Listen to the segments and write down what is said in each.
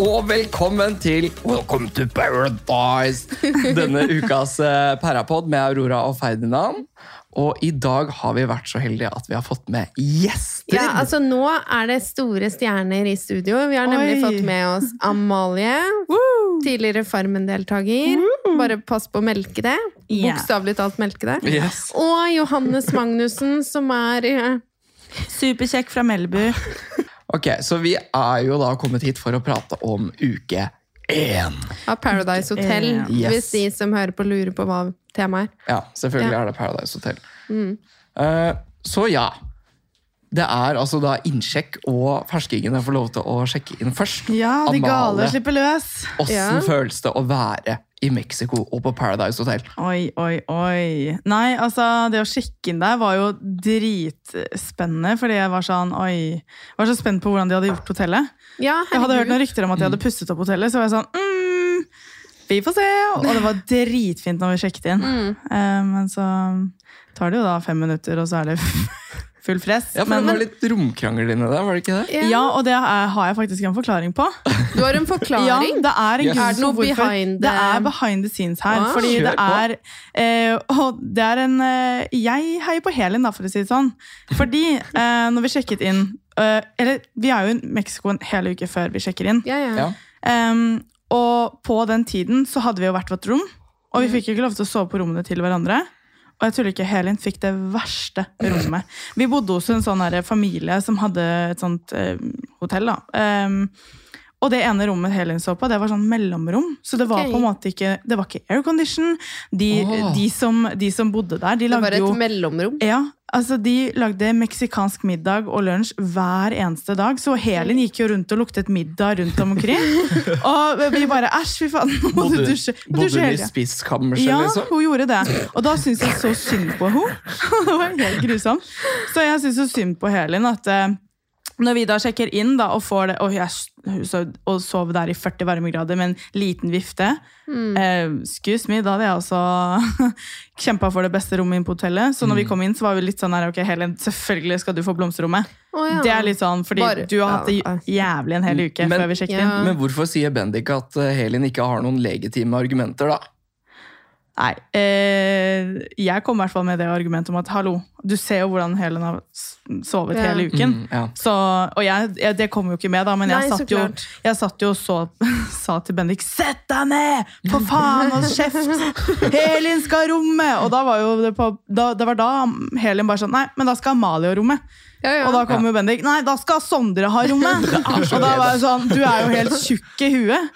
og velkommen til Welcome to Paradise! Denne ukas eh, Parapod med Aurora og Ferdinand. Og i dag har vi vært så heldige at vi har fått med gjester. Ja, altså Nå er det store stjerner i studio. Vi har nemlig Oi. fått med oss Amalie. Tidligere Farmen-deltaker. Bare pass på å melke det. Yeah. Bokstavelig talt melke det. Yes. Og Johannes Magnussen, som er eh, Superkjekk fra Melbu. Ok, Så vi er jo da kommet hit for å prate om uke én. av Paradise Hotel. Yes. Hvis de som hører på, lurer på hva temaet er. Ja, selvfølgelig Ja. er det Paradise Hotel. Eh, så ja. Det er altså da innsjekk, og ferskingene får lov til å sjekke inn først. Ja, de gale slipper løs. Åssen Ja. føles det å være i Mexico og på Paradise Hotel? Oi, oi, oi. Nei, altså, det å sjekke inn der var jo dritspennende, fordi jeg var sånn, oi. Jeg var så spent på hvordan de hadde gjort hotellet. Ja, Jeg hadde hørt noen rykter om at de hadde pusset opp hotellet, så var jeg sånn, mm, vi får se. Og det var dritfint når vi sjekket inn. Mm. Uh, men så tar det jo da fem minutter, og så er det full fress. Ja, for men, Det var litt romkrangel inni der, var det ikke det? Ja. ja, og det er, har jeg faktisk en forklaring på. Du har en forklaring? Ja, det er en Yes. grunn Er det noe for hvorfor. behind the- Det er behind the scenes her. Ah. fordi Kjør det er eh, Og det er en eh, Jeg heier på Helin, da, for å si det sånn. Fordi eh, når vi sjekket inn eh, Eller vi er jo i Mexico en hel uke før vi sjekker inn. Ja, ja. Ja. Em, og på den tiden så hadde vi jo hvert vårt rom, og vi fikk jo ikke lov til å sove på rommene til hverandre. Og jeg tuller ikke, Helin fikk det verste rommet. Vi bodde hos en sånn familie som hadde et sånt eh, hotell. da. Um, og det ene rommet Helin så på, det var sånn mellomrom. Så det var okay. på en måte ikke det var ikke aircondition. De, oh. de, som, de som bodde der, de Det var et jo mellomrom. ja, altså De lagde meksikansk middag og lunsj hver eneste dag. Så Helin gikk jo rundt og luktet middag rundt omkring. og vi bare æsj, fy faen, nå må du dusje. bodde hun i spiskammerset, ja, liksom? Ja, hun gjorde det. Og da syntes jeg så synd på henne. det var helt grusomt. Så jeg syns så synd på Helin at eh, når vi da sjekker inn da, og får det Og jeg og sov der i 40 varmegrader med en liten vifte Mm. eh, Excuse me, da hadde jeg også kjempa for det beste rommet inn på hotellet. Så når vi kom inn, så var vi litt sånn her, ok, Helen, selvfølgelig skal du få blomsterrommet. Oh, ja. Det er litt sånn, fordi Bare- du har hatt det jævlig en hel uke Men- før vi sjekket Ja. inn. Men hvorfor sier Bendik at eh, Helin ikke har noen legitime argumenter, da? Nei, eh, jeg kom i hvert fall med det argumentet om at hallo, du ser jo hvordan Helen har sovet Ja. hele uken. Mm, ja. Så, og jeg, jeg, det kom jo ikke med, da, men jeg Nei, satt jo, jeg satt jo og så, sa til Bendik 'Sett deg ned! For faen, hold kjeft! Helin skal ha rommet!' Og da var jo det, på, da, det var da Helin bare sånn 'Nei, men da skal Amalie ha rommet'. Ja, ja. Og da kom jo Bendik 'Nei, da skal Sondre ha rommet'. Og da var jeg sånn 'Du er jo helt tjukk i huet'.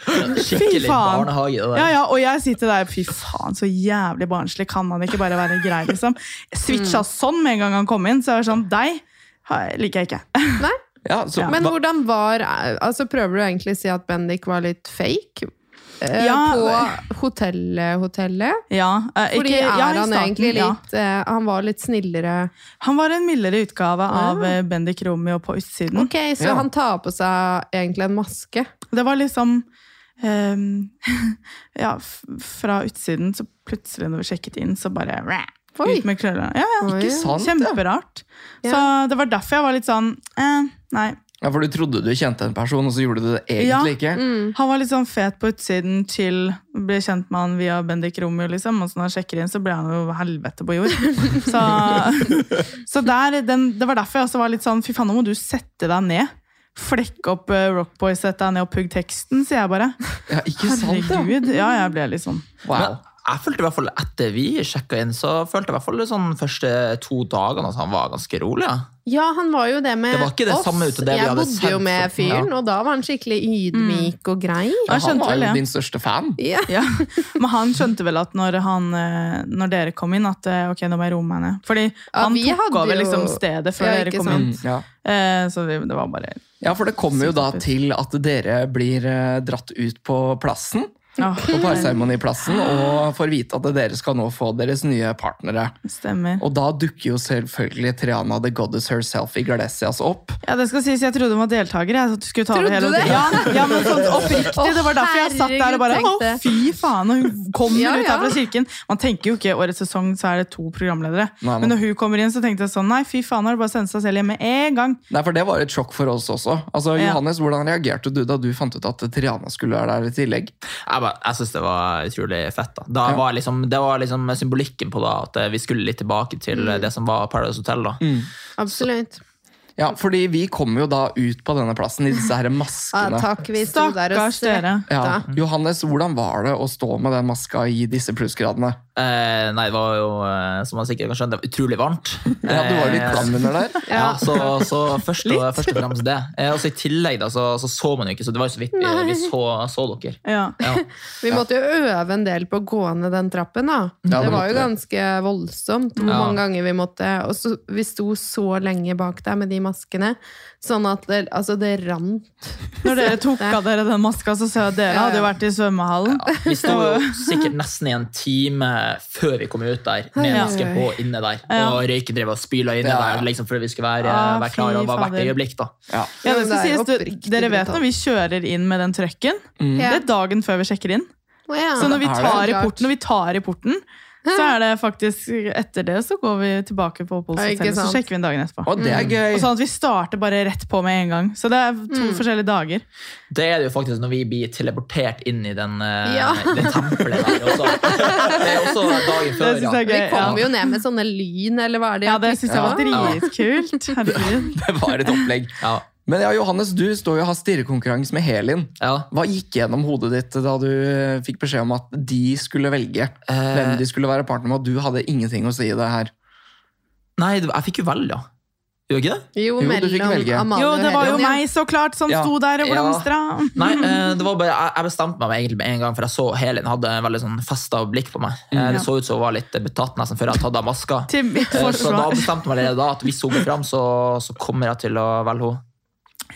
Fy faen. Ja, ja, og jeg sitter der, fy faen, så jævlig barnslig kan han ikke bare være grei, liksom. Switcha sånn med en gang han kom inn, så jeg var sånn, deg liker jeg ikke. Nei? Ja, så, Ja. Men hvordan var altså Prøver du egentlig å si at Bendik var litt fake? Eh, Ja, på hotellet, hotellet? Ja, ikke, Fordi er ja, i han starten, egentlig ja. litt eh, Han var litt snillere. Han var en mildere utgave av eh, Bendik Romeo på utsiden. Ok, Så Ja. han tar på seg egentlig en maske? Det var liksom um, Ja, f fra utsiden, så plutselig når vi sjekket inn, så bare Oi. Ut med klørne. Ja, ja. Oi. Ikke sant? Kjemperart. Ja. Så det var derfor jeg var litt sånn eh, Nei. ja, For du trodde du kjente en person, og så gjorde du det egentlig ikke? Mm. Han var litt sånn fet på utsiden, til Ble kjent med han via Bendik Romeo, liksom. Og så når han sjekker inn, så ble han jo helvete på jord. Så, så der, den, det var derfor jeg også var litt sånn Fy faen, nå må du sette deg ned. Flekke opp uh, Rockboy, sette deg ned og pugg teksten, sier jeg bare. Ja, ikke sant, ja. Herregud. Ja, jeg ble litt sånn. Wow. Men jeg følte i hvert fall etter vi sjekka inn, så følte jeg i hvert fall de sånn første to dagene at han var ganske rolig. Ja. Ja, han var jo det med Det var ikke det oss. samme ut av det vi jeg hadde bodde jo med fyren, ja. og da var han skikkelig ydmyk og grei. Ja, han skjønte var jo din største fan. Ja. Ja. Men han skjønte vel at når, han, eh, når dere kom inn, at eh, ok, nå må jeg roe meg ned. Fordi han tok over liksom stedet før Ja, dere kom sant. inn. Mm, ja. Eh, så det, var bare ja, for det kommer jo da til at dere blir dratt ut på plassen. Ja, på parseremoniplassen og får vite at dere skal nå få deres nye partnere. Stemmer. Og da dukker jo selvfølgelig Triana the Goddess herself Iglesias opp. Ja, det skal sies, Jeg trodde hun var deltaker. Jeg, at du skulle ta Trodde det hele du det? Ja, ja, men sånn oppriktig. Det var derfor jeg satt der og bare Å, fy faen! Og hun kommer Ja, ut her fra kirken. Man tenker jo ikke årets sesong så er det to programledere. Nei. Men når hun kommer inn, så tenkte jeg sånn Nei, fy faen, har du bare sendt seg selv hjem med en gang. Nei, for Det var et sjokk for oss også. Altså, Ja. Johannes, Hvordan reagerte du da du fant ut at Triana skulle være der i tillegg? Jeg, bare- jeg syns det var utrolig fett. da. da Ja. var liksom, det var liksom symbolikken på da, at eh, vi skulle litt tilbake til Mm. eh, det som var Paradise Hotel. da. Absolutt. Ja, fordi vi kom jo da ut på denne plassen i disse her Ja, maskene. takk, vi sto der og Stakkars dere. Ja. Johannes, hvordan var det å stå med den maska i disse plussgradene? Eh, nei, det var jo, eh, som man sikkert kan skjønne, det var utrolig varmt. Ja, Du var litt Eh, klam under der. Ja, så, så først, og, først og fremst det. Eh, også I tillegg da, så, så så man jo ikke, så det var jo så vidt vi, vi så, så dere. Ja. Ja. Vi måtte jo øve en del på å gå ned den trappen, da. Ja, det det var jo ganske voldsomt hvor Ja. mange ganger vi måtte Og så, vi sto så lenge bak der med de maskene, sånn at det, altså, det rant. Når dere tok av dere den maska, så så jeg at dere hadde jo vært i svømmehallen. Ja, vi sto jo sikkert nesten i en time før vi kom ut der, med maske på inne der. Og røyken drev og spyla inne der, liksom, fordi vi skulle være, Ah, være klare over hvert øyeblikk. da. Ja. Ja, sies, du, Dere vet når vi kjører inn med den trøkken? Mm. Det er dagen før vi sjekker inn. Så når vi tar i porten, når vi tar i porten så er det faktisk etter det så går vi tilbake på oppholdshotellet, så sjekker vi en dagen etterpå. Og det er Og sånn at vi starter bare rett på med en gang. Så det er to Mm. forskjellige dager. Det er det jo faktisk når vi blir teleportert inn i den, ja. Ja. det tempelet der. Også. Det er også dagen før. Det er Vi kommer Ja. jo ned med sånne lyn, eller hva er det? Ja, det syns jeg var dritkult. Herregud. Det var et opplegg. Ja. Men ja, Johannes, du står jo og har stirrekonkurranse med Helin. Ja. Hva gikk gjennom hodet ditt da du fikk beskjed om at de skulle velge hvem Eh, de skulle være partner med, og du hadde ingenting å si i det her? nei, jeg fikk jo velge, ja. Gjorde ikke det? Jo, Jo, du fikk mellom velge. Amalie Jo, det var jo ja. meg, så klart, som Ja. sto der og Ja. Nei, eh, det var bare, jeg, bestemte meg egentlig med en gang, for jeg så Helin hadde en veldig sånn festa blikk på meg. Mm, Ja. Det så ut som hun var litt betatt nesten før jeg hadde tatt av maska. Til mitt Eh, Så da bestemte jeg meg allerede da at hvis hun går fram, så, så kommer jeg til å velge henne.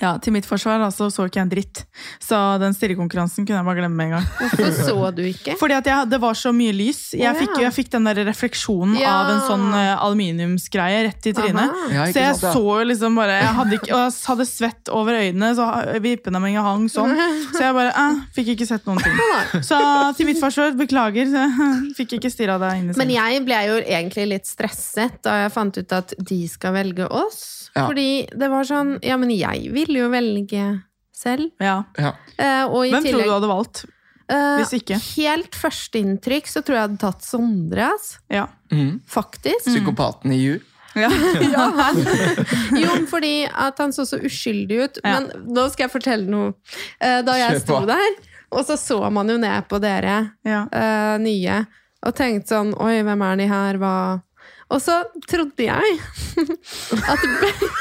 Ja, til mitt forsvar altså, så ikke jeg en dritt. Så den stirrekonkurransen kunne jeg bare glemme med en gang. Hvorfor så du ikke? Fordi at jeg, det var så mye lys. Jeg fikk, ja. jeg fikk den der refleksjonen Ja. av en sånn eh, aluminiumsgreie rett i trynet. Ja, Så jeg sant, ja. så liksom bare Jeg hadde, ikke, og jeg hadde svett over øynene, så vippene mine hang sånn. Så jeg bare eh, fikk ikke sett noen ting. Så til mitt forsvar, beklager. Så jeg fikk ikke stirra deg inn i Men jeg ble jo egentlig litt stresset da jeg fant ut at de skal velge oss. Ja. Fordi det var sånn Ja, men jeg ville jo velge selv. Ja. Ja. Eh, og i Hvem tror du hadde valgt? eh, hvis ikke? Helt førsteinntrykk så tror jeg jeg hadde tatt Sondre, ass. Ja. Mm. Faktisk. Psykopaten i You. ja. Ja. Jo, fordi at han så så uskyldig ut. Ja. Men nå skal jeg fortelle noe. Eh, Da jeg Kjør sto på. der, og så så man jo ned på dere ja. eh, nye, og tenkte sånn Oi, hvem er de her? Hva Og så trodde jeg at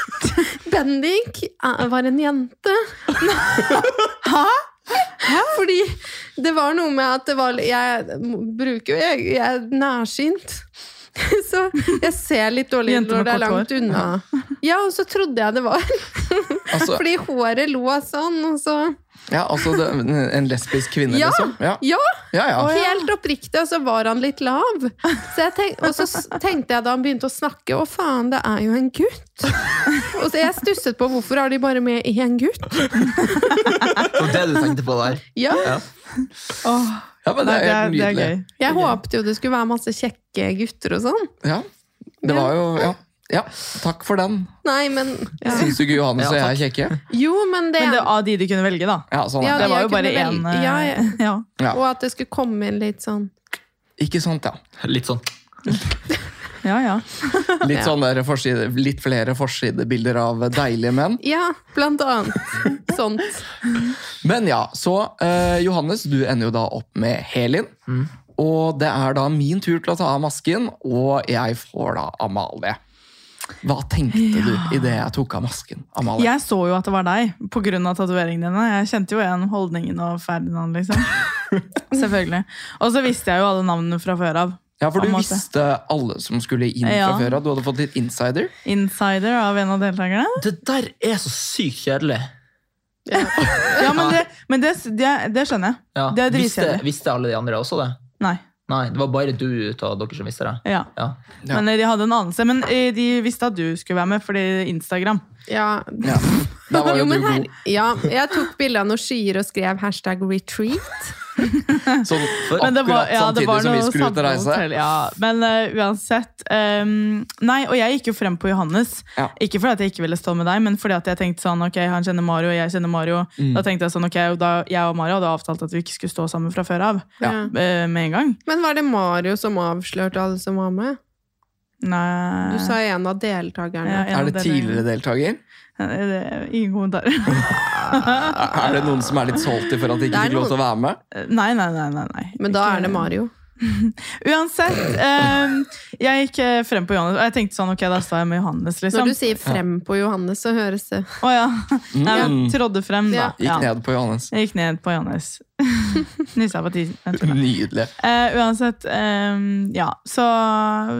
Bendik eh, var en jente. Hæ? Fordi det var noe med at det var Jeg bruker jo Jeg, jeg er nærsynt. Så jeg ser litt dårlig når det er langt unna. Ja, og så trodde jeg det var Altså, Fordi håret lå sånn, og så ja, altså det, en lesbisk kvinne, Ja. liksom? Ja. Ja! ja, ja. Helt oppriktig, og så var han litt lav. Så jeg tenk, og så tenkte jeg da han begynte å snakke, å faen, det er jo en gutt. Og så jeg stusset på hvorfor har de bare med én gutt? Det var det du tenkte på der. Ja, Åh, ja men det er det, er, det er gøy. Jeg håpet jo det skulle være masse kjekke gutter og sånn. Ja, det var jo ja. Ja, takk for den. Nei, men ja. Syns du ikke Johannes Ja, og jeg er kjekke? Jo, men det, Men det av de du kunne velge, da. Ja, sånn Ja, Det var jo bare én velge- ja, ja. ja. Ja. Og at det skulle komme inn litt sånn Ikke sant, ja. Litt sånn. ja, ja. Litt, sånn der forside, litt flere forsidebilder av deilige menn. Ja, blant annet. Sånt. Men ja, så eh, Johannes, du ender jo da opp med Helin. Mm. Og det er da min tur til å ta av masken, og jeg får da Amalie. Hva tenkte du idet jeg tok av masken? Amalie? Jeg så jo at det var deg pga. tatoveringene dine. Jeg kjente jo igjen holdningen og Ferdinand, liksom. Selvfølgelig. Og så visste jeg jo alle navnene fra før av. Ja, for du visste alle som skulle inn Ja. fra før av. Du hadde fått litt insider. Insider av en av deltakerne. Det der er så sykt kjedelig. Ja, men det, men det, det, det skjønner jeg. Ja. Det er visste, visste alle de andre også det? Nei. Nei, det var bare du av dere som visste det. Ja. Ja. Ja. Men eh, de hadde en anelse. Men eh, de visste at du skulle være med, fordi Instagram. Ja. Ja. Da var jo Jo, du her, god. ja, jeg tok bilde av noen skyer og skrev hashtag retreat. Sånn For- Men det var, akkurat ja, samtidig var som vi skulle ut og reise. Ja, men uh, uansett um, Nei, og jeg gikk jo frem på Johannes. Ja. Ikke fordi at jeg ikke ville stå med deg, men fordi at jeg tenkte sånn Ok, han kjenner Mario, jeg kjenner Mario. Mm. Da tenkte jeg sånn, ok, da, Jeg og Mario hadde avtalt at vi ikke skulle stå sammen fra før av. Ja. Uh, med en gang. Men var det Mario som avslørte alle som var med? Nei Du sa en av deltakerne. Ja, en Er det tidligere deltaker? Eh, det er Ingen kommentarer. Er det noen som er litt salty for at de ikke fikk lov til å være med? Nei, nei, nei. nei, nei. Men da Ikke- er det Mario. Uansett. ehm, jeg gikk eh, frem på Johannes, og jeg tenkte sånn, ok, da står jeg med Johannes, liksom. Når du sier 'frem på Johannes', så høres det Å ja. Nei, men Mm. trådde frem, da. Ja. Gikk ned på Johannes. Jeg gikk ned på Johannes. Nyssa på tisen. Nydelig. Eh, uansett, ehm, ja, så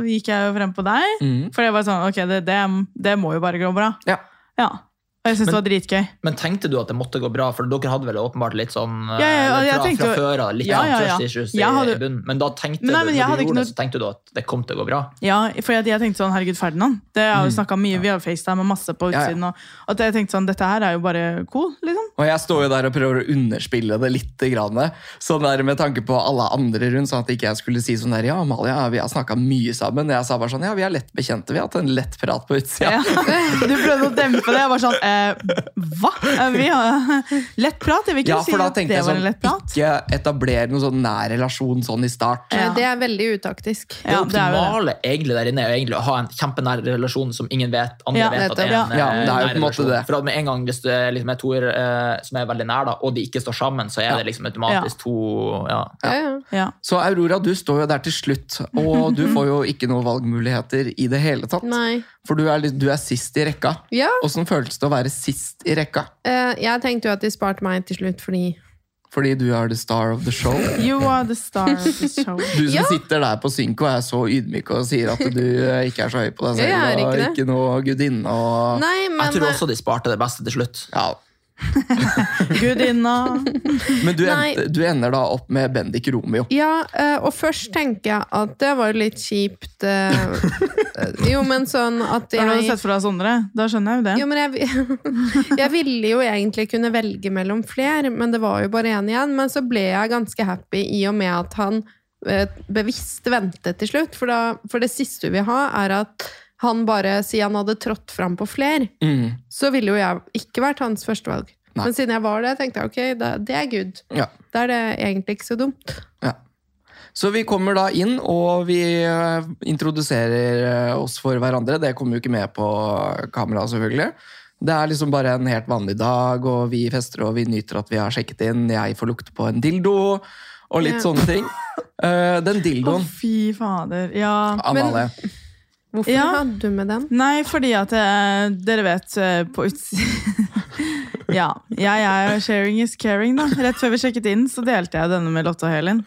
gikk jeg jo frem på deg. Mm. For det var sånn, ok, det, det, det må jo bare gå bra. Ja. Ja. Og jeg syntes det var dritgøy. Men tenkte du at det måtte gå bra? For dere hadde vel åpenbart litt sånn Ja, ja, ja, eh, fra, fra jo- før av litt Ja, sånn ja, ja. trust issues i, hadde- i bunnen. Men da tenkte Men nei, men du, når du gjorde noe- det, så tenkte du at det kom til å gå bra? Ja, for jeg, jeg tenkte sånn, herregud, Ferdinand. Det har vi jo snakket mye, Vi har FaceTime og masse på Ja, ja. utsiden. Og, at jeg tenkte sånn, dette her er jo bare cool, liksom. Og jeg står jo der og prøver å underspille det litt. Grann, sånn der Med tanke på alle andre rundt, sånn at ikke jeg skulle si sånn der Ja, Amalia, vi har snakka mye sammen. Jeg sa bare sånn Ja, vi er lett bekjente. Vi har hatt en lett prat på utsida. Ja. Du prøvde å dempe det. Jeg var sånn, eh, hva? Eh, Vi har lett prat? Jeg vil ikke Ja, si at det var sånn en lett prat. Ikke etablere noen sånn nær relasjon sånn i start. Ja. Det er veldig utaktisk. Det optimale egentlig der inne er egentlig å ha en kjempenær relasjon som ingen vet, andre Ja, vet at det er en Ja. eh, Ja, det er jo nær på en måte relasjon. det. For at med en gang hvis det er liksom er to eh, som er veldig nær, da, og de ikke står sammen, så er det liksom automatisk to ja. Ja, ja. Ja. Så Aurora, du står jo der til slutt, og du får jo ikke noen valgmuligheter i det hele tatt. Nei. For du er, du er sist i rekka. Ja, Åssen føles det å være sist i rekka? eh, jeg tenkte jo at de sparte meg til slutt fordi Fordi du er the star of the show. You are the star of the show. Du som Ja. sitter der på synk og er så ydmyk og sier at du eh, ikke er så høy på deg selv, Jeg er og ikke ikke, det. noe gudinne og Nei, men Jeg tror også de sparte det beste til slutt. ja. Gudinna. Men du, Nei. du ender da opp med Bendik Romeo. Ja, eh, og først tenker jeg at det var litt kjipt eh, eh, Jo, men sånn at Har du sett for deg Sondre? Da skjønner jeg jo det. Jo, men jeg, jeg ville jo egentlig kunne velge mellom flere, men det var jo bare én igjen. Men så ble jeg ganske happy i og med at han bevisst ventet til slutt. For, da, for det siste vi vil ha, er at han bare, sier han hadde trådt fram på fler, Mm. så ville jo jeg ikke vært hans førstevalg. Nei. Men siden jeg var det, tenkte jeg ok, da, det er good. Ja. Da er det egentlig ikke så dumt. Ja. Så vi kommer da inn, og vi eh, introduserer eh, oss for hverandre. Det kommer jo ikke med på kamera, selvfølgelig. Det er liksom bare en helt vanlig dag, og vi fester og vi nyter at vi har sjekket inn. Jeg får lukte på en dildo, og litt Ja. sånne ting. Den den Å, oh, fy fader. Ja. Amalie. Hvorfor Ja. hadde du med den? Nei, fordi at jeg, dere vet eh, på utsiden Ja. Jeg er sharing is caring, da. Rett før vi sjekket inn, så delte jeg denne med Lotte og Helin.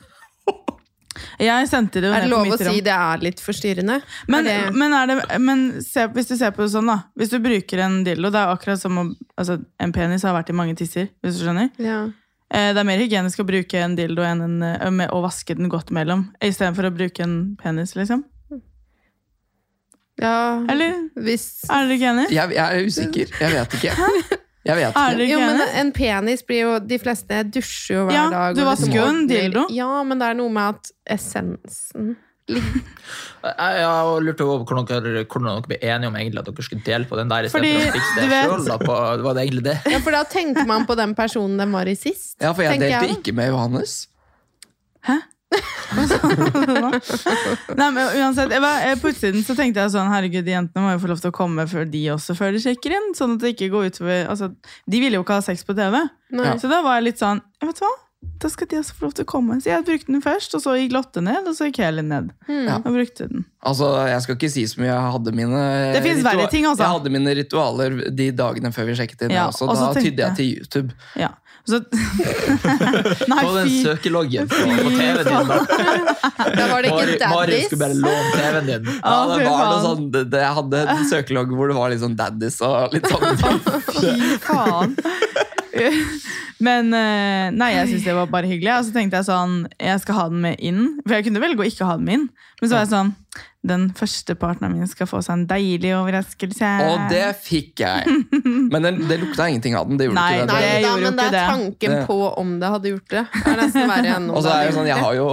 Jeg sendte det jo Er det lov å si det er litt forstyrrende? Men, Er det- men, er det, men se, hvis du ser på det sånn, da. Hvis du bruker en dildo, det er akkurat som å altså, En penis har vært i mange tisser, hvis du skjønner. ja. Eh, Det er mer hygienisk å bruke en dildo enn en, eh, å vaske den godt mellom, istedenfor å bruke en penis, liksom. Ja Eller hvis er dere ikke enig? Jeg, jeg er usikker. Jeg vet ikke. Jeg vet Er ikke. dere Jo, men enig? en penis blir jo De fleste dusjer jo hver Ja, dag. du og vasker jo en ordner- dildo. Ja, men det er noe med at essensen Jeg, jeg lurte over hvordan dere, hvordan dere ble enige om egentlig at dere skulle dele på den der. i stedet Fordi, for å fikse det du vet- selv, da, på, var det egentlig det? Ja, for da tenker man på den personen den var i sist. Ja, for jeg tenker delte jeg. ikke med Johannes. Nei, men uansett, jeg var, jeg, På utsiden så tenkte jeg sånn Herregud, de jentene må jo få lov til å komme før de også før de sjekker inn. Sånn at det ikke går utover altså, De ville jo ikke ha sex på TV. Nei. Så da var jeg litt sånn Vet du hva? Da skal de også få lov til å komme. Så jeg brukte den først, og så gikk Lotte ned, og så gikk Helen ned. Ja. Og brukte den. Altså, Jeg skal ikke si så mye. Jeg hadde mine Det verre ting. Jeg hadde mine ritualer de dagene før vi sjekket inn. Ja, også. Da tydde jeg jeg- til YouTube. Ja. Så Nei, På den søkeloggen på, på TV-en din. da. Da var det ikke Marius skulle bare låne TV-en din. Ja, det var noe sånn, det, det, Jeg hadde en søkelogg hvor det var litt sånn daddies og litt sånn. Fy faen. Men eh, nei, jeg syns det var bare hyggelig. Og så tenkte jeg sånn, jeg skal ha den med inn. For jeg kunne velge å ikke ha den med inn. Men så var jeg sånn, den første partneren min skal få seg en deilig overraskelse. Og det fikk jeg. Men det, det lukta ingenting av den. Det gjorde Nei, ikke det. Nei det jo men det er tanken Det- på om det hadde gjort det. Det er nesten verre enn om Og så er det jo sånn, Jeg har jo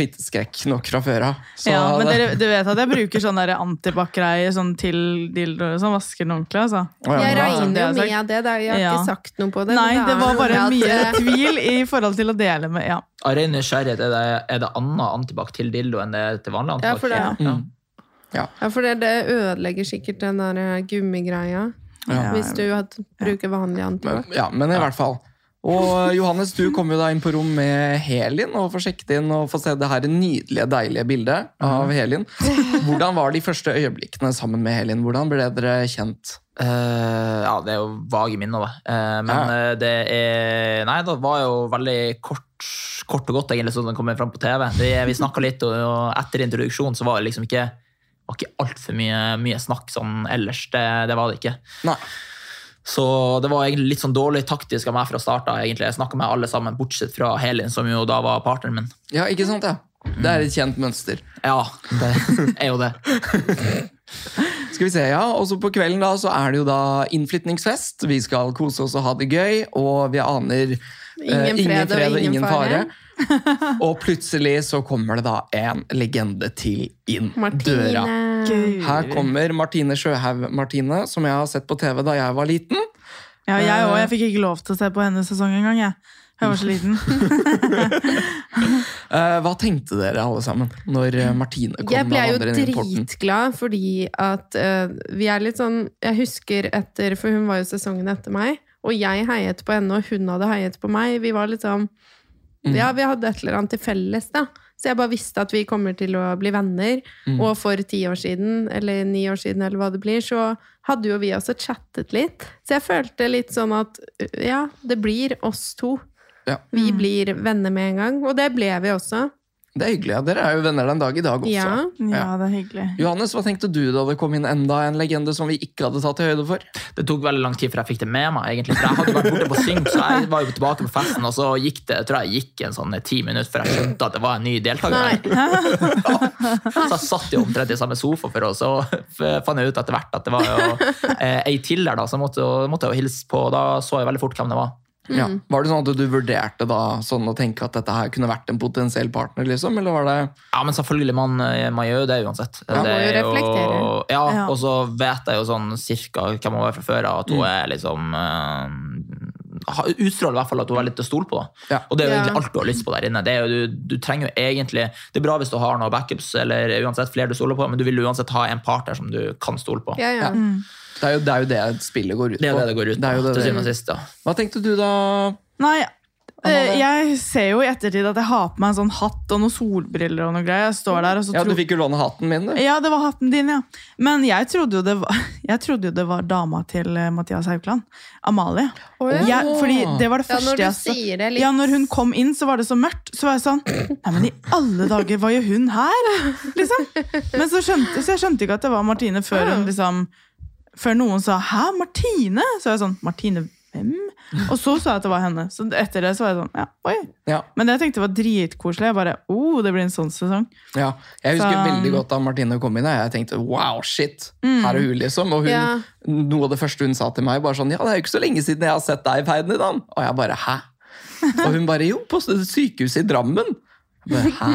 fitteskrekk nok fra før av. ja, men dere, du vet at jeg bruker sånn der antibac-greie sånn til dildoer og sånn. Vasker den ordentlig, altså. Jeg regner jo det har med det. det Jeg har ikke sagt noe på det. Nei, men det var bare mye eh, tvil i forhold til å dele med Ja. Av ren nysgjerrighet, er det, er det annet antibac til dildo enn det er til vanlig Ja, for det- Ja. Ja, for det, det ødelegger sikkert den der eh, gummigreia. Ja. Hvis du bruker vanlig antibac. Ja, men i hvert fall. Og Johannes, du kom jo da inn på rom med Helin og får sjekket inn og får se det her nydelige, deilige bildet av Helin. Hvordan var de første øyeblikkene sammen med Helin? Hvordan ble dere kjent? Uh, ja, det er jo vage minner, da. Uh, men Ja. uh, det er Nei, det var jo veldig kort, kort og godt, egentlig, sånn den kommer fram på TV. Det, vi snakka litt, og, og etter introduksjonen så var det liksom ikke var ikke altfor mye, mye snakk sånn ellers. Det, det var det ikke. Nei. Så det var egentlig litt sånn dårlig taktisk av meg fra starten. egentlig. Jeg snakka med alle sammen, bortsett fra Helin, som jo da var partneren min. Ja, ikke sant? ja? Det er et kjent mønster. Ja, det er jo det. Skal vi se, ja. Og så på kvelden da, så er det jo da innflytningsfest. Vi skal kose oss og ha det gøy, og vi aner eh, Ingen fred og ingen fare. og plutselig så kommer det da en legende til inn døra. Her kommer Martine Sjøhaug Martine, som jeg har sett på TV da jeg var liten. Ja, jeg òg. Jeg fikk ikke lov til å se på hennes sesong engang. Jeg. Jeg var så liten. Eh, hva tenkte dere alle sammen når eh, Martine kom Jeg ble jo dritglad fordi at uh, vi er litt sånn Jeg husker etter, for hun var jo sesongen etter meg, og jeg heiet på henne, og hun hadde heiet på meg. Vi var liksom Mm. Ja, vi hadde et eller annet til felles, da. Så jeg bare visste at vi kommer til å bli venner. Mm. Og for ti år siden, eller ni år siden, eller hva det blir, så hadde jo vi også chattet litt. Så jeg følte litt sånn at ja, det blir oss to. Ja. Vi blir venner med en gang. Og det ble vi også. Det er hyggelig. ja. Dere er jo venner den dag i dag også. Ja. Ja, det er hyggelig. Johannes, hva tenkte du da det kom inn enda en legende som vi ikke hadde tatt til høyde for? Det tok veldig lang tid før jeg fikk det med meg. egentlig, for Jeg hadde vært borte på synk, så jeg var jo tilbake på festen, og så gikk det jeg tror jeg gikk en sånn ti minutter før jeg skjønte at det var en ny deltaker. Her. Så jeg satt jo omtrent i samme sofa for oss, og så fant jeg ut etter hvert at det var jo eh, ei til der, da, så jeg måtte, måtte jeg jo hilse på, og da så jeg veldig fort hvem det var. Ja. Mm. Var det sånn at du vurderte da sånn å tenke at dette her kunne vært en potensiell partner, liksom? Eller var det Ja, men selvfølgelig, man, eh, man gjør jo det uansett. Ja, det jo er reflektere. Ja, Ja. og så vet jeg jo sånn cirka hvem hun er fra før av, at hun er liksom uh, Utstråler i hvert fall at hun er litt til å stole på. Ja. Og det er jo egentlig alt du har lyst på der inne. Det er jo, du, du trenger jo egentlig Det er bra hvis du har noen backups, eller uansett flere du stoler på, men du vil uansett ha en partner som du kan stole på. Ja, ja. Det er jo det, er jo det spillet går ut på. Det er det det går ut på, jo det til syvende og sist. Ja. Hva tenkte du da? Nei, eh, jeg ser jo i ettertid at jeg har på meg en sånn hatt og noen solbriller og noe greier. Jeg står der og så Ja, Du fikk jo låne hatten min, du. Ja, det var hatten din, ja. Men jeg trodde jo det var, jeg trodde jo det var dama til eh, Mathias Haukeland. Amalie. Oh, ja. Jeg, fordi det var det Ja, første når du jeg så- sier det litt Ja, når hun kom inn, så var det så mørkt. Så var jeg sånn Nei, men i alle dager, hva gjør hun her? Liksom. Men så skjønte så jeg skjønte ikke at det var Martine før hun liksom Før noen sa 'hæ, Martine?' Så var jeg sånn 'Martine hvem?' Og så sa jeg at det var henne. Så etter det så var jeg sånn ja, oi. Ja, Men det jeg tenkte var dritkoselig. Jeg bare oh, det blir en sånn sesong. ja. Jeg husker Så- veldig godt da Martine kom inn. Jeg tenkte wow, shit, her er hun, liksom. Og hun, Ja. noe av det første hun sa til meg, bare sånn Ja, det er jo ikke så lenge siden jeg har sett deg i Ferdinand. Og jeg bare hæ? Og hun bare jo, på sykehuset i Drammen. Hæ?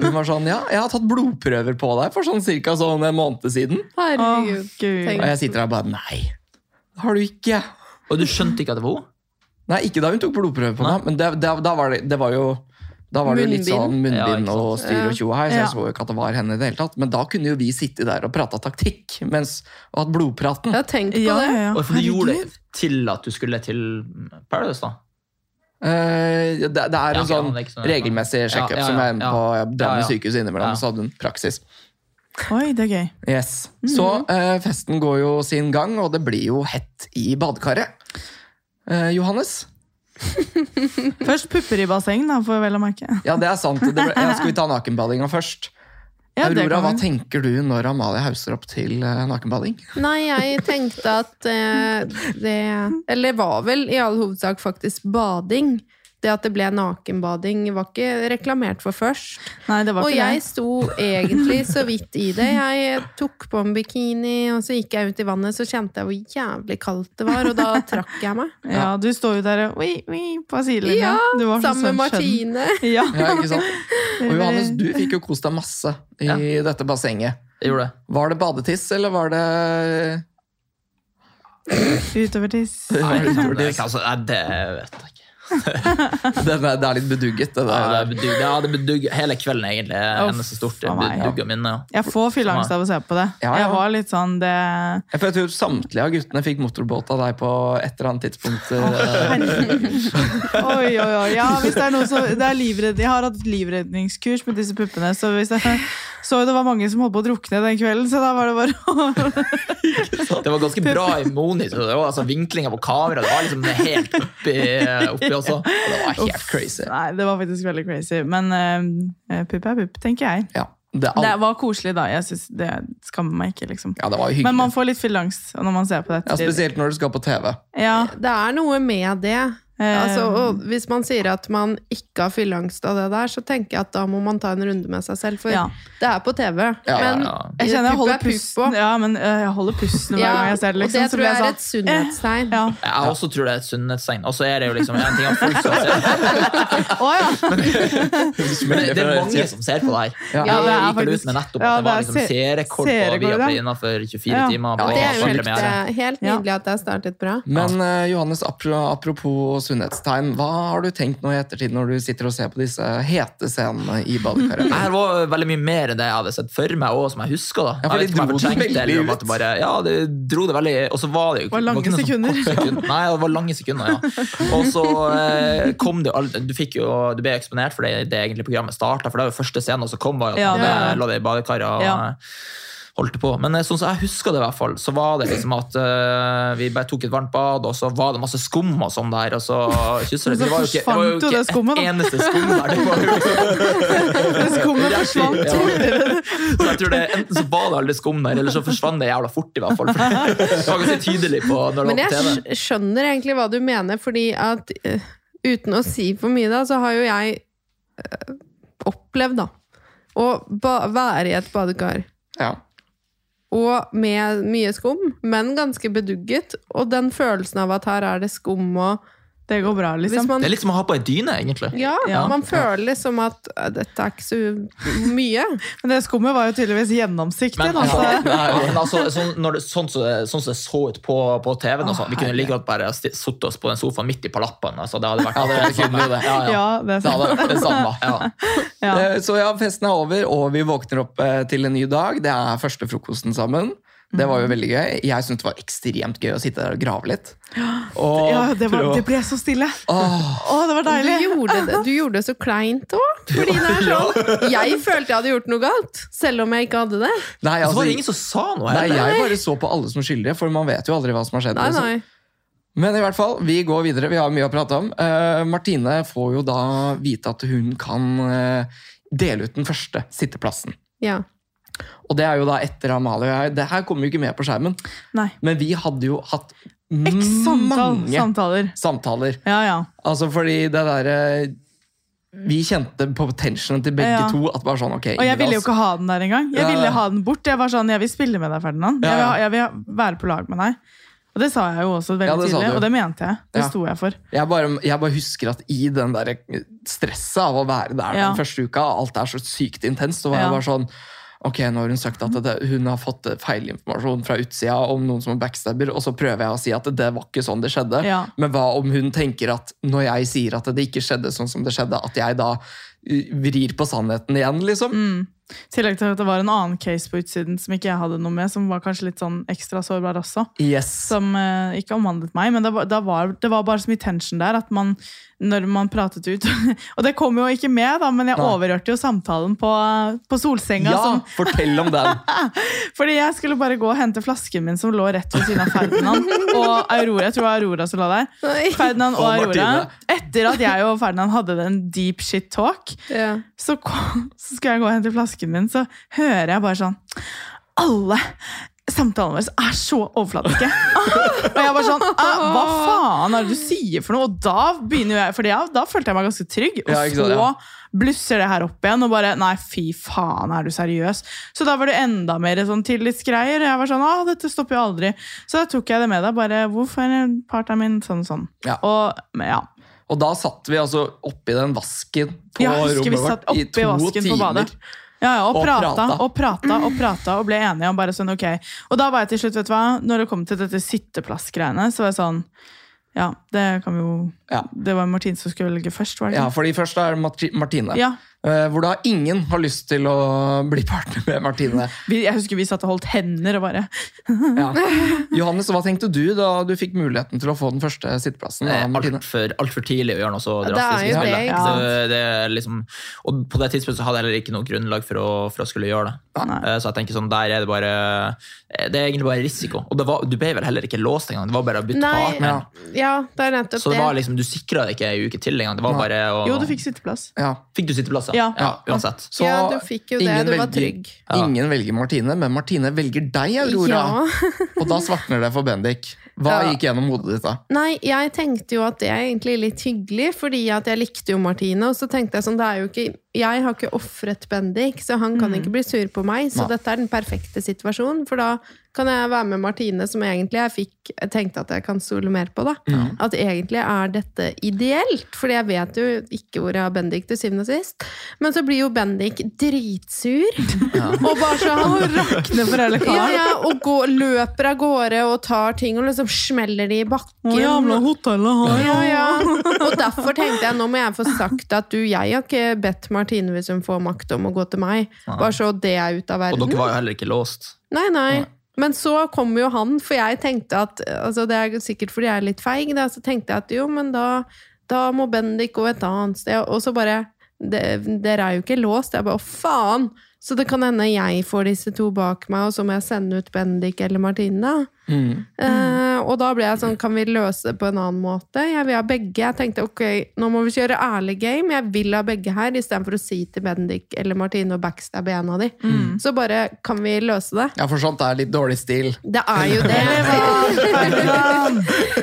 Hun var sånn ja, jeg har tatt blodprøver på deg for sånn cirka sånn en måned siden. Å, Herregud. Gud. Og jeg sitter der og bare nei, det har du ikke. Og du skjønte ikke at det var hun? Nei, ikke da hun tok blodprøve på meg, men det, det, da var det, det var jo da var det jo litt sånn munnbind Ja, og styr og tjo her, så Ja. jeg så jo ikke at det var henne i det hele tatt. Men da kunne jo vi sitte der og prata taktikk mens, og hatt blodpraten. Jeg tenk på Ja, det. ja, ja. Og for du gjorde det til at du skulle til Paradise, da? Eh, det, det er en sånn ja, ikke sånn- regelmessig sjekkup Ja, ja, som jeg er inne på Drammen Ja, ja. sykehus innimellom, Ja. så hadde hun praksis. Oi, det er gøy. Yes. Så uh, festen går jo sin gang, og det blir jo hett i badekaret. Uh, Johannes? Først pupper i basseng, da, får jeg vel å merke. Ja, det er sant. Det ble, ja, skal vi ta nakenbadinga først? Ja, Aurora, hva tenker du når Amalie hauser opp til eh, nakenbading? Nei, jeg tenkte at eh, det Eller var vel i all hovedsak faktisk bading. Det at det ble nakenbading, var ikke reklamert for først. Nei, det var Og jeg det. sto egentlig så vidt i det. Jeg tok på en bikini, og så gikk jeg ut i vannet, så kjente jeg hvor jævlig kaldt det var, og da trakk jeg meg. Ja, du står jo der og oi, oi, på sidelinja. Ja, Du var så sammen med. Martine. Ja. Ja, ikke sant? Og Johannes, du fikk jo kost deg masse i dette bassenget. Jeg gjorde det. Var det badetiss, eller var det Utover tiss. Var det Det, altså, det vet jeg ikke. Det er, det er litt bedugget, det Ja, der. det bedugget, ja, det bedugget hele kvelden, egentlig. Uff, Hennes er stort. Det ja. bedugger. Ja. Jeg får fylleangst av å se på det. Ja, ja. Jeg var litt sånn det Jeg føler at samtlige av guttene fikk motorbåt av deg på et eller annet tidspunkt. eh, Oi, oi, oi. Ja, hvis det er noe så det er livredd, jeg har hatt livredningskurs med disse puppene, så hvis jeg så det var mange som holdt på å drukne den kvelden, så da var det bare å Det var ganske bra i monitor. Det var altså Vinklinga på kamera det var liksom helt oppi, oppi også. Det var helt crazy. Nei, det var faktisk veldig crazy. Men uh, pupp er pupp, tenker jeg. Ja, det, all... Det var koselig, da. Jeg synes Det skammer meg ikke, liksom. ja, det var hyggelig. Men man får litt fylleangst når man ser på dette. ja, spesielt når du skal på TV. Ja, Det er noe med det. Eh, Altså, og hvis man sier at man ikke har fylleangst av det der, så tenker jeg at da må man ta en runde med seg selv, for Ja. det er på TV. Ja, men ja. jeg kjenner jeg holder er pusten. Ja, men eh, jeg holder pusten hver Ja, gang jeg ser det. og Liksom, det tror jeg, jeg er sånn, et sunnhetstegn. Ja. Jeg også tror det er et sunnhetstegn. Og så er det jo liksom en ting at folk skal se! Men det, er mange som ser på det her. Ja. Ja, det er Jeg gikk faktisk- ut med nettopp ja, at det var det er liksom se- seerrekord på vi har Viaplay innenfor 24 timer. Ja, Det er jo helt, eh, helt nydelig at det har startet bra. Men eh, Johannes, apro- apropos sunnhetstegn, hva har du tenkt nå i ettertid når du sitter og ser på disse hete scenene i badekaret? Det her var veldig mye mer enn det jeg hadde sett for meg, og som jeg husker. da. Ja, for de dro det det, veldig ut. det bare, ja, de dro det veldig, og så var det jo Var lange ikke noe sånn sekunder. sekund. Nei, det var lange sekunder, ja. Og så eh, kom det Du fikk jo, du ble eksponert for det det egentlig programmet starta, for det var jo første scenen som kom, var jo at Ja, det- lå det i badekaret og Ja. Holdt på. Men eh, sånn som jeg husker det, i hvert fall, så var det liksom at uh, vi bare tok et varmt bad, og så var det masse skum og sånn der, og så kysser det. Det var jo ikke, det var jo ikke det skummet, et eneste skum der. Det var jo liksom Det skummet forsvant. ja. Så jeg tror det, Enten så var det aldri skum der, eller så forsvant det jævla fort. i hvert fall. For det var ganske tydelig på når det Men var jeg på TV. skj- skjønner egentlig hva du mener, fordi at uh, uten å si for mye, da, så har jo jeg uh, opplevd, da, å være i et badekar. Ja. Og med mye skum, men ganske bedugget. Og den følelsen av at her er det skum og Det går bra, liksom. man Det er litt som å ha på ei dyne, egentlig. Ja, Ja. man føler liksom at dette er ikke så mye. Men det skummet var jo tydeligvis gjennomsiktig. Men, altså, nei, men altså, sånn, det, sånn, det, sånn som det så ut på, på TV-en, og sånn, vi kunne like godt bare sittet oss på den sofaen midt i palappen. Altså, det hadde vært Ja, det kunne det. Ja, ja. ja, det Det hadde vært det samme. Ja. Ja. Eh, Så ja, festen er over, og vi våkner opp eh, til en ny dag. Det er første frokosten sammen. Det var jo veldig gøy. Jeg syntes det var ekstremt gøy å sitte der og grave litt. Og Ja, det, var, det ble så stille. Åh, Å, det var Du deilig! gjorde det, du gjorde det så kleint òg. Fordi det er sånn Jeg følte jeg hadde gjort noe galt, selv om jeg ikke hadde det. Nei, Så altså, var det ingen som sa noe nei, jeg bare så på alle som skyldige, for man vet jo aldri hva som har skjedd. Nei, liksom. nei. Men i hvert fall, vi går videre. Vi har mye å prate om. Uh, Martine får jo da vite at hun kan uh, dele ut den første sitteplassen. Ja. Og det er jo da etter Amalie og jeg. Det her kommer jo ikke med på skjermen, Nei. men vi hadde jo hatt -samtal, mange samtaler. samtaler. Ja, ja. Altså fordi det derre Vi kjente på tensionen til begge Ja. to at bare sånn, ok Og jeg ville jo ikke ha den der engang. Jeg ville ha den bort. Jeg var sånn, jeg vil spille med deg, Ferdinand. Jeg vil, jeg vil være på lag med deg. Og det sa jeg jo også veldig Ja, tidlig, og det mente jeg. Det Ja. sto jeg for. jeg, bare, jeg bare husker at i den der stresset av å være der den første uka, alt er så sykt intenst, så var jeg bare sånn Ok, nå har hun sagt at det, hun har fått feilinformasjon fra utsida om noen som er backstabber, og så prøver jeg å si at det var ikke sånn det skjedde. Ja. Men hva om hun tenker at når jeg sier at det ikke skjedde sånn som det skjedde, at jeg da uh, vrir på sannheten igjen, liksom? Mm. I tillegg til at det var en annen case på utsiden som ikke jeg hadde noe med, som var kanskje litt sånn ekstra sårbar også. Yes. Som eh, ikke omhandlet meg, men det var, det, var, det var bare så mye tension der at man når man pratet ut. Og det kom jo ikke med, da, men jeg Nei. overhørte jo samtalen på, på solsenga. Ja, Som, fortell om den! fordi jeg skulle bare gå og hente flasken min som lå rett ved siden av Ferdinand. Og Aurora, jeg tror det var Aurora som lå der. Nei. Ferdinand og Og Aurora. Etter at jeg og Ferdinand hadde den deep shit talk, Ja. så, kom, så skal jeg gå og hente flasken min, så hører jeg bare sånn Alle samtalene våre er så overflatiske. og jeg var sånn «Ah, Hva faen er det du sier for noe? Og da begynner jeg, for ja, da følte jeg meg ganske trygg. Og Ja, sant, så ja. blusser det her opp igjen, og bare Nei, fy faen, er du seriøs? Så da var det enda mer sånn tillitsgreier. Jeg var sånn Å, dette stopper jo aldri. Så da tok jeg det med deg. Bare hvorfor er partneren min sånn og sånn? Ja. Og ja. Og da satt vi altså oppi den vasken på Ja, rommet vårt i to timer. Ja, ja, og, Og prata, prata. og prata og prata og ble enige om bare sånn, ok. Og da var jeg til slutt, vet du hva, når det kom til dette sitteplassgreiene, så var jeg sånn Ja, det kan vi jo Ja. Det var Martin som skulle velge først, var det Ja, fordi først er Martine. Ja. Eh, Hvor da ingen har lyst til å bli partner med Martine. Jeg husker vi satt og holdt hender og bare Ja. Johannes, hva tenkte du da du fikk muligheten til å få den første sitteplassen? Altfor alt for tidlig å gjøre noe så drastisk. det er det, ja. ikke? Det, det er liksom, og på det tidspunktet så hadde jeg heller ikke noe grunnlag for å, for å skulle gjøre det. Nei. Eh, Så jeg tenker sånn, der er det bare Det er egentlig bare risiko. Og det var, du ble vel heller ikke låst engang. Det var bare å bytte Nei, partner. ja, det er nettopp Så det var liksom, du sikra deg ikke ei uke til engang. Det var bare å Jo, du fikk sitteplass. Ja. Fikk du sitteplasser? Ja. ja uansett. Så ja, du fikk jo det. Du var velger- trygg. Ja. Ingen velger Martine, men Martine velger deg, Aurora. Ja. Og da svartner det for Bendik. Hva Ja. gikk gjennom hodet ditt da? Nei, jeg tenkte jo at det er egentlig litt hyggelig, fordi at jeg likte jo Martine. Og så tenkte jeg sånn, det er jo ikke Jeg har ikke ofret Bendik, så han kan ikke bli sur på meg. Så Nei. dette er den perfekte situasjonen, for da kan jeg være med Martine, som egentlig jeg fikk Jeg tenkte at jeg kan stole mer på, da. At egentlig er dette ideelt, fordi jeg vet jo ikke hvor jeg har Bendik til syvende og sist. Men så blir jo Bendik dritsur, og bare så han rakner for hele karen. ja, og går, løper av gårde og tar ting og liksom smeller de i bakken. Å, jævla hotellet har ja, ja. Og derfor tenkte jeg nå må jeg få sagt at du, jeg har ikke bedt Martine hvis hun får makt om å gå til meg. Bare så det er ut av verden. Og dere var jo heller ikke låst. Nei, nei. Men så kom jo han, for jeg tenkte at altså Det er sikkert fordi jeg er litt feig, da, så tenkte jeg at jo, men da, da må Bendik gå et annet sted. Og så bare Dere er jo ikke låst. Jeg bare å, faen! Så det kan hende jeg får disse to bak meg, og så må jeg sende ut Bendik eller Martine. da. Mm. Eh, og da ble jeg sånn, kan vi løse det på en annen måte? Jeg vil ha begge. Jeg tenkte ok, nå må vi kjøre ærlig game. Jeg vil ha begge her, istedenfor å si til Bendik eller Martine og backstabbe en av de. Så bare, kan vi løse det? Ja, for sånt er litt dårlig stil. Det er jo det.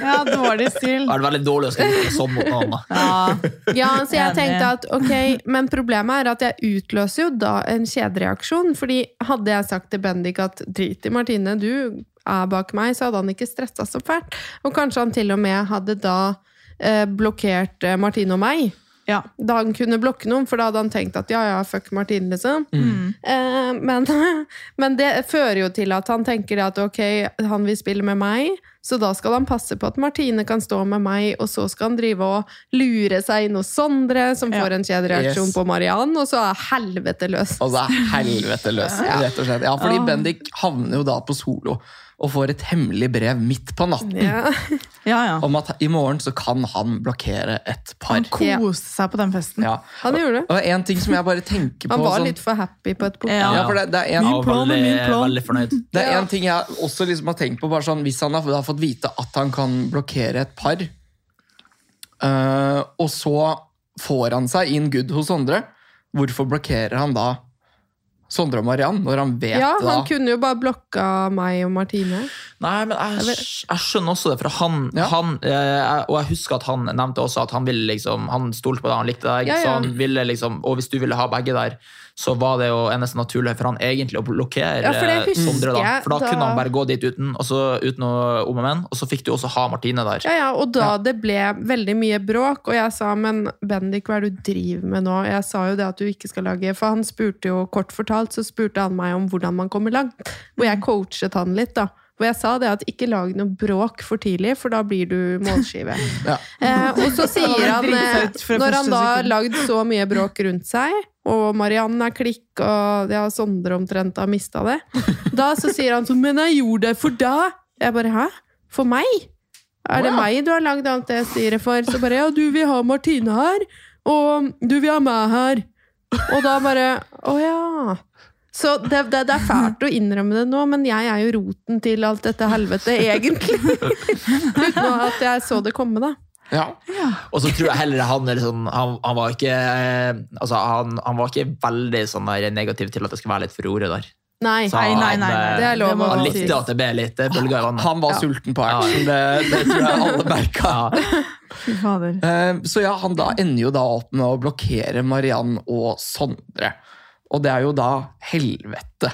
Ja, dårlig stil. Det er veldig dårlig å skrive sånn mot noen. da. Ja. Ja, så jeg tenkte at ok, men problemet er at jeg utløser jo da en kjedereaksjon. Fordi hadde jeg sagt til Bendik at drit i Martine, du er bak meg, så hadde han ikke stressa så fælt. Og kanskje han til og med hadde da eh, blokkert eh, Martine og meg. Ja. Da han kunne blokke noen, for da hadde han tenkt at ja, ja, fuck Martine, liksom. Eh, men, men det fører jo til at han tenker at ok, han vil spille med meg, så da skal han passe på at Martine kan stå med meg, og så skal han drive og lure seg inn hos Sondre, som Ja. får en kjedereaksjon Yes. på Mariann, og så er helvete løs. Og så er helvete løs, rett og slett. Ja, fordi Bendik havner jo da på solo og får et hemmelig brev midt på natten Ja. ja, ja. om at i morgen så kan han blokkere et par. Han koste seg på den festen. Ja. Han gjorde det. Og en ting som jeg bare tenker på Han var sånn, litt for happy på et punkt. Ja. ja, for det, det er en, Min plan er veldig, min plan. veldig fornøyd. Det er Ja. en ting jeg også liksom har tenkt på, bare sånn, hvis han har, har fått vite at han kan blokkere et par, øh, og så får han seg in good hos andre, hvorfor blokkerer han da Sondre og Mariann, når han vet Ja, da han kunne jo bare blokka meg og Martine. Nei, men jeg, jeg skjønner også det, for han, Ja. han eh, jeg- Og jeg husker at han nevnte også at han ville liksom Han stolte på deg, han likte deg. Ja, ja. Så han ville liksom, og hvis du ville ha begge der, så var det jo eneste naturlige for han egentlig å blokkere Ja, Sondre. da For da, da- kunne han bare gå dit uten, og så, uten noe om og men, og så fikk du også ha Martine der. Ja, ja, og da det ble veldig mye bråk, og jeg sa, men Bendik, hva er det du driver med nå? Jeg sa jo det at du ikke skal lage, for han spurte jo, kort fortalt, så spurte han meg om hvordan man kommer langt. Og jeg coachet han litt, da. Hvor jeg sa det at ikke lag noe bråk for tidlig, for da blir du målskive. Ja. Eh, og så sier han, eh, når han da har lagd så mye bråk rundt seg, og Mariann er klikk, og ja, Sondre omtrent har mista det, da så sier han sånn Men jeg gjorde det for deg! Jeg bare hæ? For meg? Er det wow. meg du har lagd alt det styret for? Så bare ja, du vil ha Martine her, og du vil ha meg her. Og da bare Å ja. Så det, det, det er fælt å innrømme det nå, men jeg er jo roten til alt dette helvete, egentlig. Uten at jeg så det komme, da. Ja. Og så tror jeg heller han er sånn Han, han var ikke eh, Altså, han, han var ikke veldig sånn der negativ til at det skulle være litt for ordet der. Nei. Nei, nei, nei, eh, Det er lov å Han si. likte at det ble litt eh, bølger i vannet. Han var Ja. sulten på action, det, det tror jeg alle merka. Ja. Så ja, han da ender jo da opp med å blokkere Mariann og Sondre. Og det er jo da helvete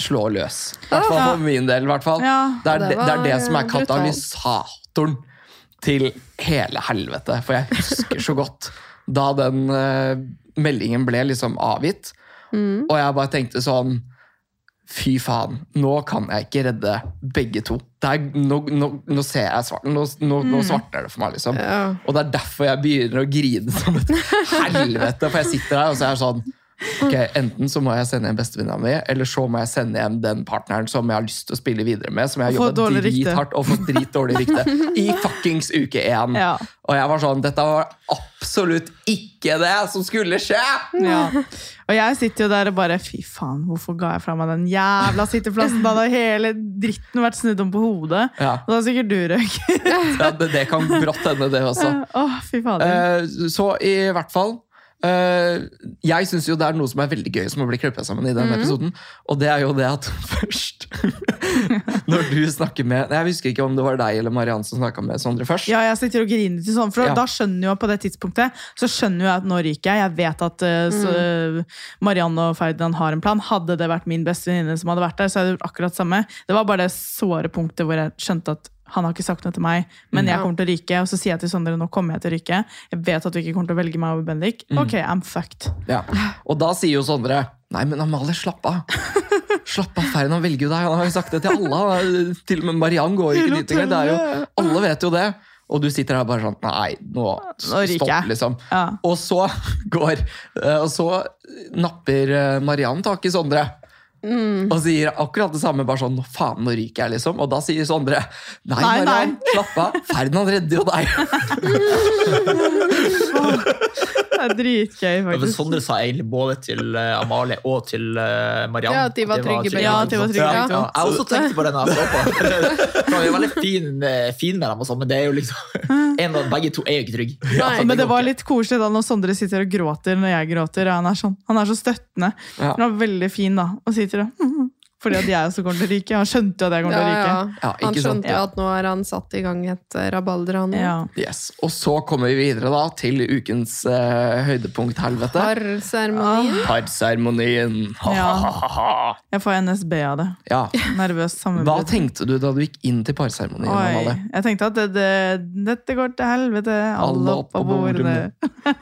slår løs. I hvert fall for min del. i hvert fall. Ja. Det er Det det, er det som er katalysatoren til hele helvete. For jeg husker så godt da den uh, meldingen ble liksom avgitt, Mm. og jeg bare tenkte sånn Fy faen, nå kan jeg ikke redde begge to. Er, nå, nå, nå ser jeg svarten. nå, nå, nå svartner det for meg, liksom. Ja. Og det er derfor jeg begynner å grine som et helvete. For jeg sitter her og så er jeg sånn Ok, Enten så må jeg sende hjem bestevenninna mi, eller så må jeg sende hjem den partneren som jeg har lyst til å spille videre med. Som jeg har jobba drithardt og fått dritdårlig rykte i fuckings uke én. Ja. Og jeg var sånn Dette var absolutt ikke det som skulle skje! Ja. Og jeg sitter jo der og bare Fy faen, hvorfor ga jeg fra meg den jævla sitteplassen? Da hadde hele dritten vært snudd om på hodet. Ja, Og da hadde sikkert du røyket. ja det, det kan brått hende, det også. Åh, fy faen. Eh, så i hvert fall eh, Jeg syns jo det er noe som er veldig gøy som å bli klippet sammen i denne episoden. Og det er jo det at først Når du snakker med Jeg husker ikke om det var deg eller Mariann som snakka med Sondre først. Ja, jeg sitter og griner til sånn, for Ja. da skjønner jo på det tidspunktet Så skjønner jeg at nå ryker jeg. Jeg vet at uh, så, Marianne og Ferdinand har en plan. Hadde det vært min beste venninne som hadde vært der, så hadde jeg gjort akkurat samme. Det var bare det såre punktet hvor jeg skjønte at han har ikke sagt noe til meg, men jeg kommer til å ryke. Og så sier jeg til Sondre nå kommer jeg til å ryke. Jeg vet at du ikke kommer til å velge meg over Bendik. Ok, I'm fucked. Ja. Og da sier jo Sondre Nei, men Amalie, slapp av. Slapp av, Ferdinand velger jo deg. Han har jo sagt det til alle. Til og med Mariann går ikke dit engang. Alle vet jo det. Og du sitter her bare sånn Nei, nå, Nå stopp, liksom. Ja. Og så går eh, Og så napper eh, Mariann tak i Sondre. Mm. Og sier akkurat det samme, bare sånn faen, nå ryker jeg', liksom. Og da sier Sondre 'nei, Nei, Mariann, slapp av, Ferdinand redder jo deg'. Det er dritgøy, Ja, faktisk. Sondre sa egentlig både til eh, Amalie og til Marianne Mariann Ja, at de var trygge Ja, at de var trygge Ja, ja. Jeg også tenkte på det når jeg så på. Vi er veldig fin, eh, fin med dem, og sånn, men det er jo liksom en av begge to er jo ikke trygge. Nei. Men det var litt koselig da når Sondre sitter og gråter når jeg gråter. Han er, sånn, han er så støttende. Ja. Han er veldig fin da, og sitter og Fordi at jeg også kommer til å ryke. Han skjønte jo at jeg kommer Ja, til å ryke. ja. Ja, Han skjønte jo at nå har han satt i gang et eh, rabalder, han. Ja. Yes. Og så kommer vi videre da til ukens uh, høydepunkt-helvete. Parseremonien. Parseremonien. Ja. Jeg får NSB av det. Ja. Nervøs Hva tenkte du da du gikk inn til parseremonien? Oi, jeg tenkte at det, det, dette går til helvete. Alle Alle opp på bordene.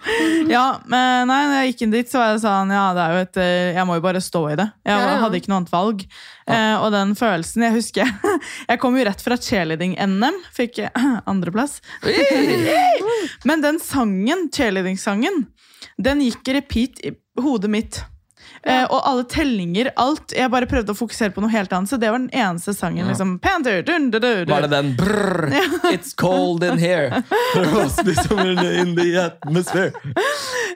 ja, men nei, når jeg gikk inn dit, så var jeg sånn Ja, det er jo et eh, Jeg må jo bare stå i det. Jeg Ja, ja. hadde ikke noe annet valg. Eh, og den følelsen Jeg husker Jeg kom jo rett fra cheerleading-NM. Fikk andreplass. Men den sangen, cheerleading-sangen, den gikk i repeat i hodet mitt. Eh, og alle tellinger, alt. Jeg bare prøvde å fokusere på noe helt annet. Så det var den eneste sangen. liksom, Panther, dun, dun, dun. Var det den brrr, It's cold in here. There must be in the atmosphere.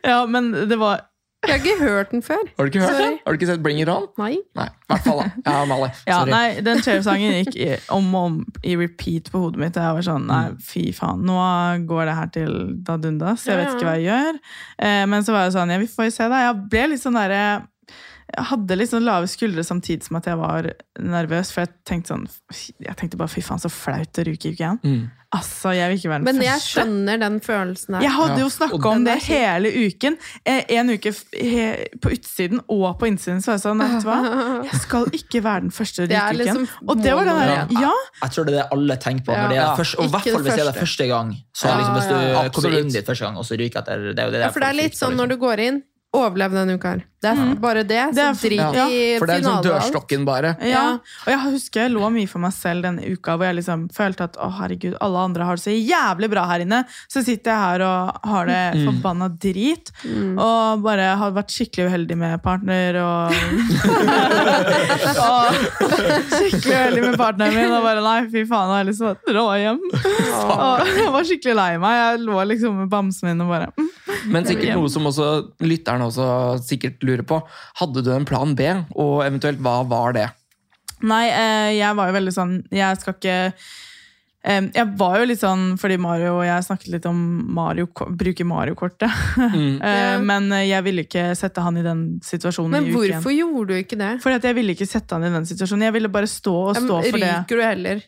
Ja, men det var Jeg har ikke hørt den før. Har du ikke hørt Sorry. det? Har du ikke sett Bring It On? Nei. Nei, i hvert fall da. Ja, Amalie. Ja, Sorry. nei, Den cheer-sangen gikk i, om og om i repeat på hodet mitt. Jeg var sånn, nei, fy faen, nå går det her til dadundas. Jeg vet ikke hva jeg gjør. Eh, men så var jeg sånn, ja, vi får jo se da. Jeg ble litt sånn derre jeg hadde sånn lave skuldre samtidig som at jeg var nervøs. For jeg tenkte sånn Jeg tenkte bare fy faen, så flaut det ryke i uke igjen. Mm. Altså, jeg vil ikke være den Men jeg første. skjønner den følelsen her. Jeg hadde Ja. jo snakka om det hele uken. Eh, En uke på utsiden og på innsiden. Så var jeg sånn, vet du hva? Jeg skal ikke være den første Det er uken. liksom Og det var den målet. der, ja, Jeg tror det er det alle tenker på. Ja. Når det er først, og i hvert fall hvis det er det første. gang. Så Ja, liksom, hvis du ja, ja. kommer inn dit første gang, og så ryker etter det er det Ja, for det er litt sånn når liksom. du går inn Overlev denne uka her. Det er bare det. Det er- drit Ja, i for det er liksom dørstokken, bare. Ja. Og jeg husker jeg lå mye for meg selv denne uka hvor jeg liksom følte at å herregud, alle andre har det så jævlig bra her inne. Så sitter jeg her og har det Mm. forbanna drit. Mm. Og bare har vært skikkelig uheldig med partner og, og Skikkelig uheldig med partneren min og bare nei, fy faen, jeg har lyst til å dra hjem. Og jeg var skikkelig lei meg. Jeg lå liksom med bamsen min og bare mm. Men sikkert noe som også lytterne også sikkert lurer på. Hadde du en plan B, og eventuelt hva var det? Nei, eh, jeg var jo veldig sånn Jeg skal ikke eh, Jeg var jo litt sånn fordi Mario og jeg snakket litt om Mario, bruke Mario-kortet. Mm. Eh, Men jeg ville ikke sette han i den situasjonen Men i hvorfor gjorde du ikke det? Fordi at jeg ville ikke sette han i den situasjonen. Jeg ville bare stå og stå men for det. Ryker du heller?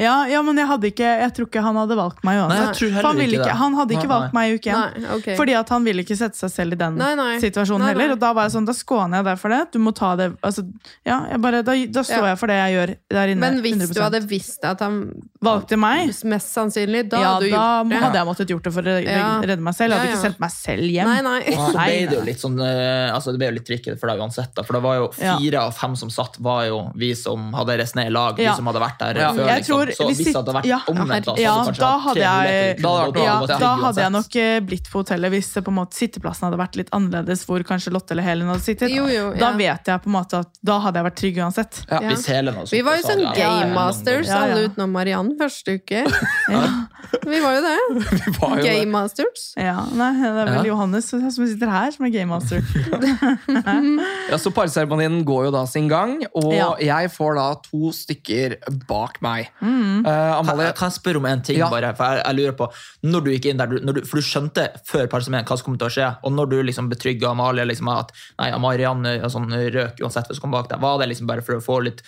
Ja, ja, men jeg hadde ikke Jeg tror ikke han hadde valgt meg uansett. tror han, ikke han hadde ikke Nei, valgt meg i uke én. Okay. Fordi at han ville ikke sette seg selv i den Nei, nei. situasjonen Nei, nei. heller. Og da var jeg sånn, da skåner jeg deg for det. Du må ta det altså, ja, jeg bare, da, da står Ja. jeg for det jeg gjør der inne. Men hvis 100%. du hadde visst at han valgte meg, Mest sannsynlig, da ja, hadde du da gjort det. hadde jeg måttet gjort det for å redde, meg selv. Jeg hadde Ja, ja. ikke sendt meg selv hjem. Nei, nei. Og så ble det jo litt sånn eh, altså Det ble jo litt tricky for deg uansett. Da, for det var jo Ja. fire av fem som satt, var jo vi som hadde reist ned i lag. Ja. Vi som hadde vært der Ja. før. Jeg Liksom. Så hvis hvis det hadde vært ja. omvendt, da, så Ja, kanskje da hadde tre jeg- Da hadde Ja, da hadde jeg nok eh, blitt på hotellet hvis på en måte sitteplassen hadde vært litt annerledes, hvor kanskje Lotte eller Helen hadde sittet. Jo, jo, Da ja. vet jeg på en måte at da hadde jeg vært trygg uansett. Ja. Ja. Hvis Helen hadde Vi var jo så sånn Game Masters, alle utenom Mariann, første uke. Vi var jo det. Var jo det. Game Masters. Ja, nei, det er vel Johannes som sitter her, som er game master. Ja, så Parseremonien går jo da sin gang, og Ja. jeg får da to stykker bak meg. Mm. Eh, Kan, Amalie, kan jeg spørre om en ting? Ja. bare, for jeg, jeg lurer på, når du gikk inn der, du, når du, For du skjønte før parsemenien hva som kom til å skje, og når du liksom betrygga Amalie liksom, at nei, Marianne sånn, røk uansett hva som kom bak deg, var det liksom bare for å få litt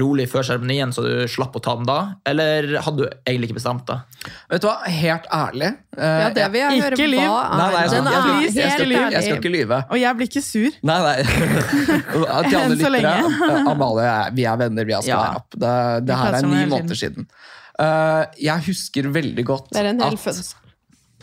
rolig før seremonien, så du slapp å ta den da? Eller hadde du egentlig ikke bestemt det? vet du hva? Helt ærlig. uh, Ja, det vil jeg Ikke lyv. Nei, nei, jeg skal, jeg, er jeg, skal, ikke- jeg skal ikke lyve. Og jeg blir ikke sur. Nei, nei. Til alle lyttere. Amalie, og jeg, vi er venner, vi har Ja. opp. Det, det her er ni måneder siden. Uh, jeg husker veldig godt Det er en hel at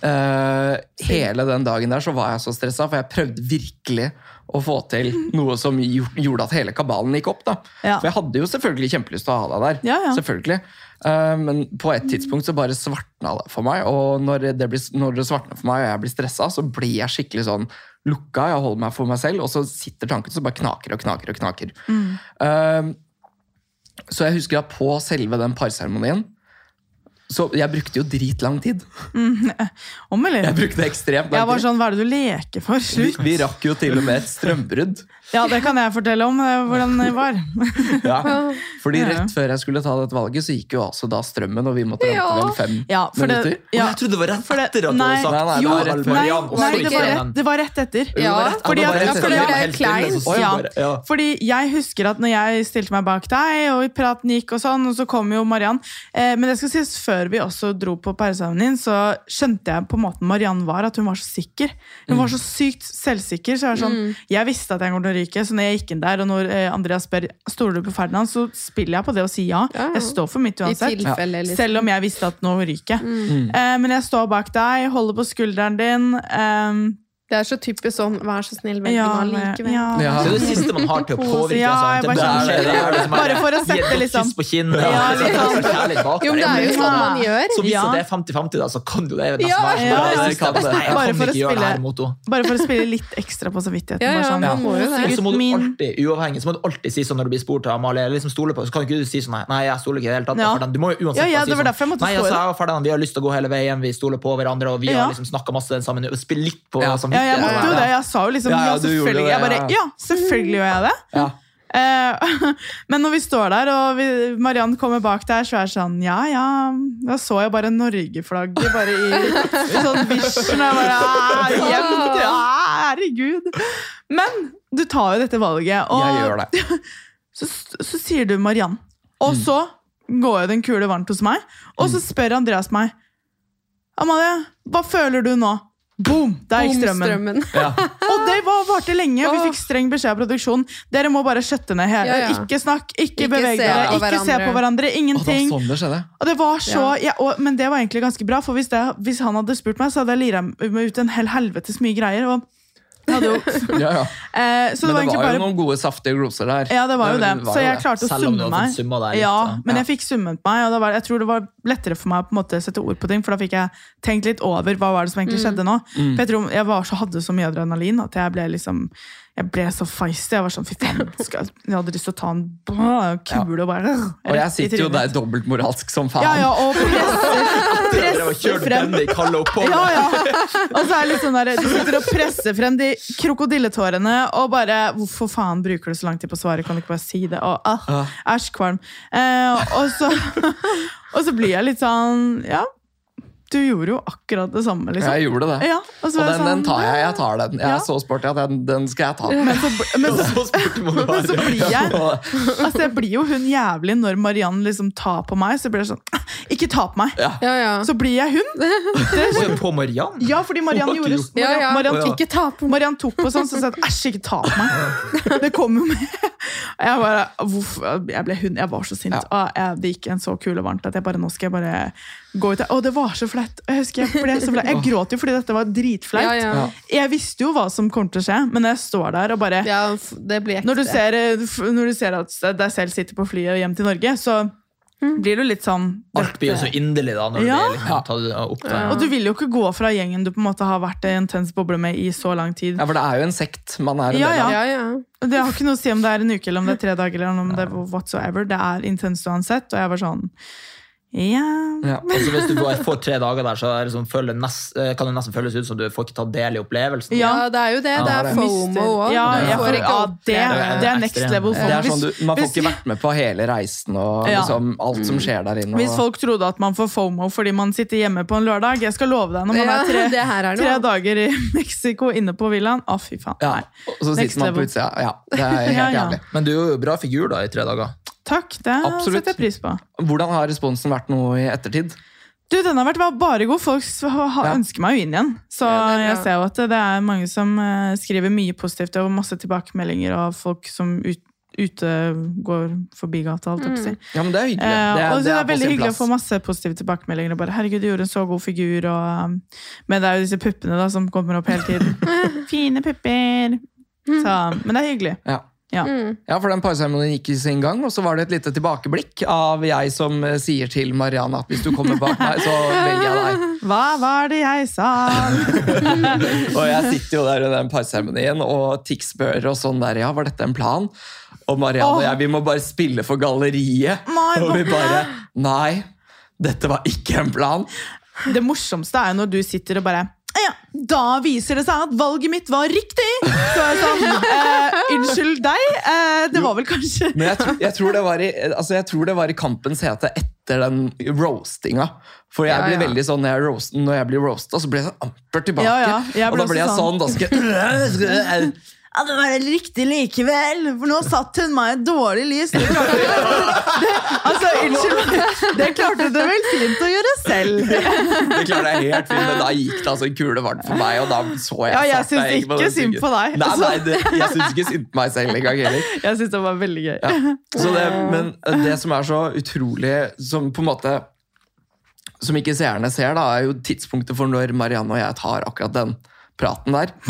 eh, hele den dagen der så var jeg så stressa, for jeg prøvde virkelig å få til noe som gjorde at hele kabalen gikk opp. da. Ja. For jeg hadde jo selvfølgelig kjempelyst til å ha deg der. Ja, ja. selvfølgelig. Uh, men på et tidspunkt så bare svartna det for meg, og når det, blir, når det svartner for meg og jeg blir stressa, så blir jeg skikkelig sånn lukka. Jeg holder meg for meg selv, og så sitter tanken som bare knaker og knaker og knaker. Eh, så jeg husker at på selve den parseremonien så Jeg brukte jo dritlang tid. Om, eller? Jeg brukte ekstremt Jeg lang var tid. sånn, hva er det du leker for? Vi, Slutt. vi rakk jo til og med et strømbrudd. Ja, det kan jeg fortelle om, eh, hvordan det var. Ja. Fordi rett før jeg skulle ta dette valget, så gikk jo altså da strømmen, og vi måtte vente Ja. vel fem Ja, for det, minutter. ja, jeg trodde det var rett etter at du hadde sagt Nei, nei, det jo, var rett nei, nei, det, var rett, det var rett etter. Ja, det var rett- fordi at- ja, fordi at- jeg bare- ja. Fordi jeg husker at når jeg stilte meg bak deg, og praten gikk og sånn, og så kom jo Mariann eh, Men det skal sies, før vi også dro på pæreseremonien, så skjønte jeg på måten Mariann var, at hun var så sikker. Hun var så sykt selvsikker. så Jeg, var sånn, jeg visste at jeg kom til å ryke, så når jeg gikk inn der, og når eh, Andreas spør stoler du på Ferdinand, så spiller jeg på det og sier ja. Ja, ja. Jeg står for mitt I uansett. tilfelle, liksom. Selv om jeg visste at nå ryker jeg. Eh, men jeg står bak deg, holder på skulderen din. Eh, Det er så typisk sånn Vær så snill, velg ja, meg likevel. ja. Ja. Det er det siste man har til å påvirke. Ja, bare det er, det er liksom Bare for å sette liksom- på kinnet. Ja, sånn. kjærlighet Jo, men det er jo sånn man gjør. Så hvis Ja. det er 50-50, da, så kan jo det Ja, ja, det Bare for å det spille- her mot henne. Bare for å spille litt ekstra på samvittigheten. Ja, ja, sånn, man må jo det. Så må du alltid, uavhengig, så må du alltid si sånn når du blir spurt av Amalie, eller liksom stole på, så kan ikke du si sånn nei, jeg stoler ikke i det hele tatt. Ja. Du må jo uansett Ja, ja, bare si det sånn, nei, altså, det. jeg og Ferdinand, vi har lyst til å gå hele veien, vi stoler på hverandre, og vi har liksom snakka masse sammen, litt på Ja. Ja, jeg måtte jo det. Jeg sa jo liksom Ja, ja, selvfølgelig. det, Jeg bare, ja. selvfølgelig gjør jeg det. Ja. Eh, men når vi står der, og vi, Mariann kommer bak der, så er det sånn Ja, ja. Da så jeg bare Norge-flagget bare i, i sånn vision. Jeg bare ja, Jevnt! Ja, herregud. Men du tar jo dette valget, og Jeg gjør det. så, så sier du Mariann. Og så går jo den kule varmt hos meg, og så spør Andreas meg Amalie, hva føler du nå? Boom! Der gikk strømmen. strømmen. Ja. Og det var, varte lenge, og vi fikk streng beskjed av produksjonen. Dere må bare skjøtte ned hele. Ja, ja. Ikke snakk, ikke, Ikke beveg dere, ikke se på hverandre. Ingenting. Og det var sånn det. Og det var så, ja, og, men det var egentlig ganske bra, for hvis, det, hvis han hadde spurt meg, så hadde jeg lira meg ut en hel helvetes mye greier. Og Hadde jo, Ja, ja. eh, så det Men var det var var jo noen gode, saftige gloser der. Ja, det var jo det. var Så jeg det. klarte å summe meg. summa litt. Ja, litt, men Ja. jeg fikk summet meg, og det var, jeg tror det var lettere for meg å på en måte sette ord på ting, for da fikk jeg tenkt litt over hva var det som egentlig skjedde nå. Mm. For jeg tror jeg var så, hadde så mye adrenalin at jeg ble liksom jeg ble så feisty. Jeg var sånn, fy faen, skal, jeg hadde lyst til å ta en kule og bare Og jeg sitter jo der dobbeltmoralsk som faen. Ja, ja, og presser, Presser kjørt frem Bendik halve oppå. ja, ja. Og så er det litt sånn der, Du sitter og presser frem de krokodilletårene og bare Hvorfor faen bruker du så lang tid på å svare? Kan du ikke bare si det? Og, ah, Æsj, kvalm. Eh, og, så, og så blir jeg litt sånn Ja, du gjorde jo akkurat det samme, liksom. Jeg gjorde det. Ja, og Og den, jeg den, den sånn, tar jeg. Jeg tar den. Jeg Ja. er så sporty at den, den skal jeg ta. Men så, men så, men så blir jeg Altså, jeg blir jo hun jævlig når Mariann liksom tar på meg. Så blir jeg sånn Ikke ta på meg! Ja. Ja, ja. Så blir jeg hun. Oi, På Mariann? Ja, fordi Mariann gjorde Mariann, Ja, ja. Mariann, ja. Ikke ta på Mariann tok på sånn, så sa jeg æsj, ikke ta på meg. Det kom jo med. Jeg bare, hvorfor, jeg ble hun. jeg var så sint. Ja. Og jeg, det gikk en så kul og varmt at jeg bare, nå skal jeg bare gå ut. Og det var så flaut. Jeg husker jeg ble så flau. Jeg gråt jo fordi dette var dritflaut. Ja, ja. Jeg visste jo hva som kom til å skje, men jeg står der og bare ja, det blir ekte. når du, ser, når du ser at deg selv sitter på flyet hjem til Norge, så blir du litt sånn Alt blir jo så inderlig da når Ja. du blir liksom opp der. Og du vil jo ikke gå fra gjengen du på en måte har vært i en tens boble med i så lang tid. Ja, for det er jo en sekt man er en Ja, del av. Ja, ja. Det har ikke noe å si om det er en uke eller om det er tre dager. eller om det er whatsoever. Det er intenst uansett. Og jeg var sånn Ja Ja. Altså, hvis du får, får tre dager der, så er det sånn, føler nest, eh, kan det nesten føles ut som du får ikke ta del i opplevelsen. Ja. Ja, det er jo det. Det Ja, er det er FOMO òg. Ja, det, det er next level. Det er sånn du, man får ikke vært med på hele reisen og liksom alt som skjer der inne. Hvis folk trodde at man får FOMO fordi man sitter hjemme på en lørdag Jeg skal love deg, når man er tre, er tre dager i Mexico inne på villaen Å, fy faen. ja, Nei. og så Next sitter man på utsida. Ja, det er helt Ja, ja. jævlig. Men du gjorde jo bra figur da i tre dager. Takk, det Absolutt. setter jeg pris på. Hvordan har responsen vært nå i ettertid? Du, Den har vært bare god. Folk Ja. ønsker meg jo inn igjen. Så Ja, det jeg ser jo at det er mange som eh, skriver mye positivt og masse tilbakemeldinger, av folk som ut, ute går forbi gata. Alt, mm. Ja, men det er hyggelig. Eh, Det er, og det er er veldig hyggelig å få masse positive tilbakemeldinger. Og bare, herregud, du gjorde en så god figur. Og, um, men det er jo disse puppene da, som kommer opp hele tiden. Fine pupper. Så, men det er hyggelig. Ja. Ja. Mm. Ja, for den parseremonien gikk i sin gang, og så var det et lite tilbakeblikk av jeg som eh, sier til Marianne at hvis du kommer bak meg, så velger jeg deg. Hva var det jeg sa? Og jeg sitter jo der i den parseremonien, og Tix spør og sånn der, ja, var dette en plan? Og Marianne og jeg, vi må bare spille for galleriet. Og vi bare, nei, dette var ikke en plan. Det morsomste er jo når du sitter og bare ja, da viser det seg at valget mitt var riktig! Så jeg sånn, eh, Unnskyld deg, eh, det var vel kanskje Men jeg, tror- jeg, tror det var i, altså jeg tror det var i kampens hete etter den roastinga. For jeg Ja, blir ja. veldig sånn når jeg, roast, når jeg blir roasta, så blir jeg sånn amper tilbake. Ja, ja, jeg og da blir jeg sånn, sånn, da skal jeg Ja, det var riktig likevel, for nå satt hun meg i et dårlig lys. Det det, altså, unnskyld det klarte du vel fint å gjøre selv. Det klarte jeg helt fint, men da gikk det altså en kule varmt for meg, og da så jeg Ja, jeg syns ikke synd på deg. Nei, nei, det, jeg syns ikke synd på meg selv engang heller. Jeg syns det var veldig gøy. Ja. Så det, men det som er så utrolig Som på en måte Som ikke seerne ser, da, er jo tidspunktet for når Marianne og jeg tar akkurat den praten der.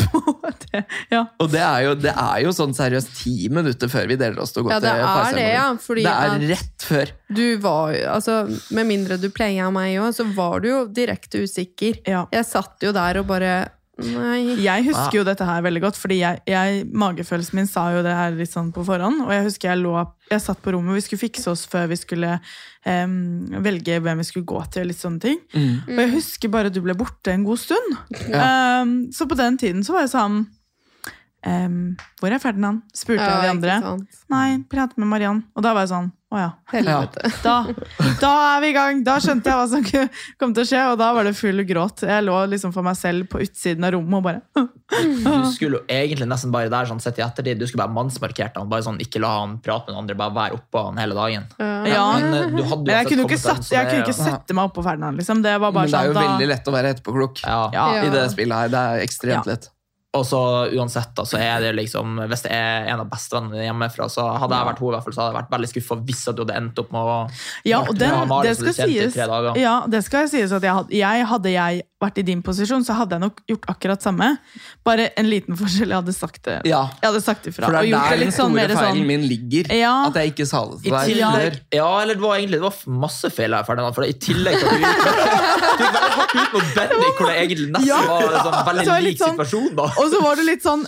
Det, ja. Og det er jo, det er jo sånn seriøst ti minutter før vi deler oss til å gå Ja, det til Farsemor. det, ja. Det er rett før. du var jo altså, Med mindre du playa meg òg, så var du jo direkte usikker. Ja. Jeg satt jo der og bare Nei. Jeg husker jo dette her veldig godt, fordi jeg, jeg, magefølelsen min sa jo det her litt sånn på forhånd. Og jeg husker jeg lå, jeg satt på rommet, vi skulle fikse oss før vi skulle um, velge hvem vi skulle gå til. og litt sånne ting. Mm. Og jeg husker bare du ble borte en god stund. Ja. Um, så på den tiden så var jeg sånn em, Hvor er Ferdinand? spurte jeg de andre. sant. Nei, prate med Mariann. Og da var jeg sånn Å ja. Helvete. Da, da er vi i gang! Da skjønte jeg hva som kom til å skje, og da var det full gråt. Jeg lå liksom for meg selv på utsiden av rommet og bare Du skulle jo egentlig nesten bare der sånn sett i ettertid, du skulle bare mannsmarkert han. bare sånn, Ikke la han prate med noen andre, bare være oppå han hele dagen. Ja. Men eh, du hadde Men jeg kunne, ikke kommet satt, den, så jeg kunne ikke sette meg oppå Ferdinand. Liksom. Det var Men det er jo sånn, da, veldig lett å være etterpåklok Ja. Ja. i det spillet her. Det er ekstremt Ja. lett. Og så uansett, da, så er det liksom Hvis det er en av bestevennene hjemmefra, så hadde jeg vært hun, i hvert fall, så hadde jeg vært veldig skuffa hvis at du hadde endt opp med å Ja, og det, Ja, Mari, det skal sies. tre dager. Ja, det skal sies at jeg hadde, jeg, hadde jeg vært i din posisjon, så hadde jeg nok gjort akkurat samme. Bare en liten forskjell. Jeg hadde sagt det. Ja, Jeg hadde sagt ifra. for det og er gjort der det den litt sånn store feilen sånn min ligger. Ja. At jeg ikke sa det til deg ja, eller det var egentlig det var masse feil her, Ferdinand. For i tillegg til at du gikk veldig hardt ut mot Bendik, hvor det egentlig nesten Ja. var en sånn veldig lik sånn- situasjon. da. Og så var det litt sånn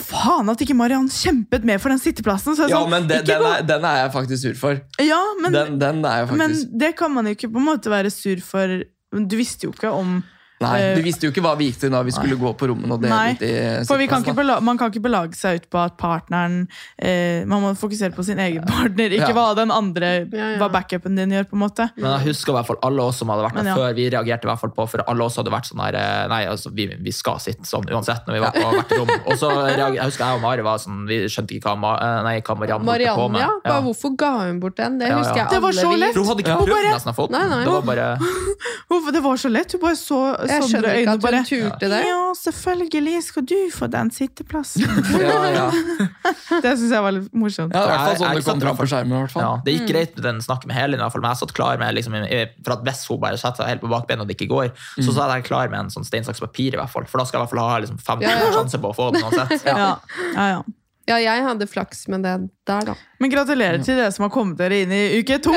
Faen at ikke Mariann kjempet mer for den sitteplassen! Så jeg Ja, sånn, men den, den, er, den er jeg faktisk sur for. ja, men, Den, den er jeg men det kan man jo ikke på en måte være sur for. Du visste jo ikke om Nei, eh, Du visste jo ikke hva vi gikk til da vi skulle gå på rommene og dele Nei, ut i For vi kan ikke sitteplassen, Man kan ikke belage seg ut på at partneren eh, Man må fokusere på sin egen partner, ikke Ja. hva den andre Ja, ja. Hva backupen din gjør. på en måte Men jeg husker i hvert fall alle oss som hadde vært der ja. før. Vi reagerte i hvert fall på, for alle oss hadde vært sånn her eh, Nei, altså, vi, vi skal sitte sånn uansett når vi var på hvert rom. Og så reager, jeg husker jeg og Mari var sånn Vi skjønte ikke hva, eh, nei, hva Marianne holdt på Marianne, med. ja. Bare hvorfor ga hun bort den? Det Ja, ja. husker jeg Det var så lett. Hun hadde ikke Ja. prøvd nesten å få den. Nei, nei. Det var bare Det var så lett. Hun bare så Jeg Sondre skjønner øynene ikke at bare hun turte det. Ja, selvfølgelig skal du få den sitteplassen. Ja, ja. det syns jeg var litt morsomt. ja, det hvert sånn det kom fram på skjermen. i hvert fall. ja, Det Mm. gikk greit med den snakken med Helin, fall, men jeg satt klar med liksom, For at hvis hun bare setter seg helt på bakbeina og det ikke går, Mm. så satt jeg klar med en sånn stein, saks, papir, i hvert fall. For da skal jeg i hvert fall ha liksom, 50 Ja, ja. sjanse på å få den uansett. Ja. Ja, ja. Ja, jeg hadde flaks med det der, da. Men gratulerer til dere som har kommet dere inn i uke to.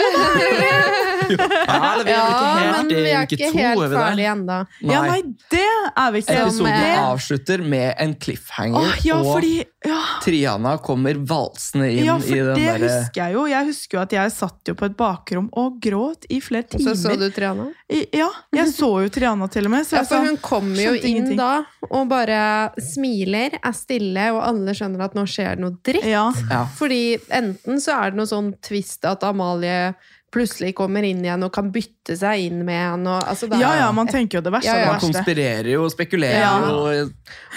Ja, vi Ja, men vi er ikke helt er ferdige ennå. Ja, nei, det er vi ikke. Episoden avslutter med en cliffhanger, Åh, ja, og fordi ja, Triana kommer valsende inn ja, i for derre det der... husker jeg jo. Jeg husker jo at jeg satt jo på et bakrom og gråt i flere Og så så du Triana. I- Ja, jeg så jo Triana til og med. Så Ja, for hun kommer jo inn ingenting. da og bare smiler, er stille, og alle skjønner at nå skjer det noe dritt. ja, ja. Fordi enten så er det noe sånn twist at Amalie plutselig kommer inn igjen og kan bytte seg inn med han. Og, altså, det er- ja, ja, man tenker jo det verste Ja, ja. Man konspirerer jo og spekulerer Ja. jo.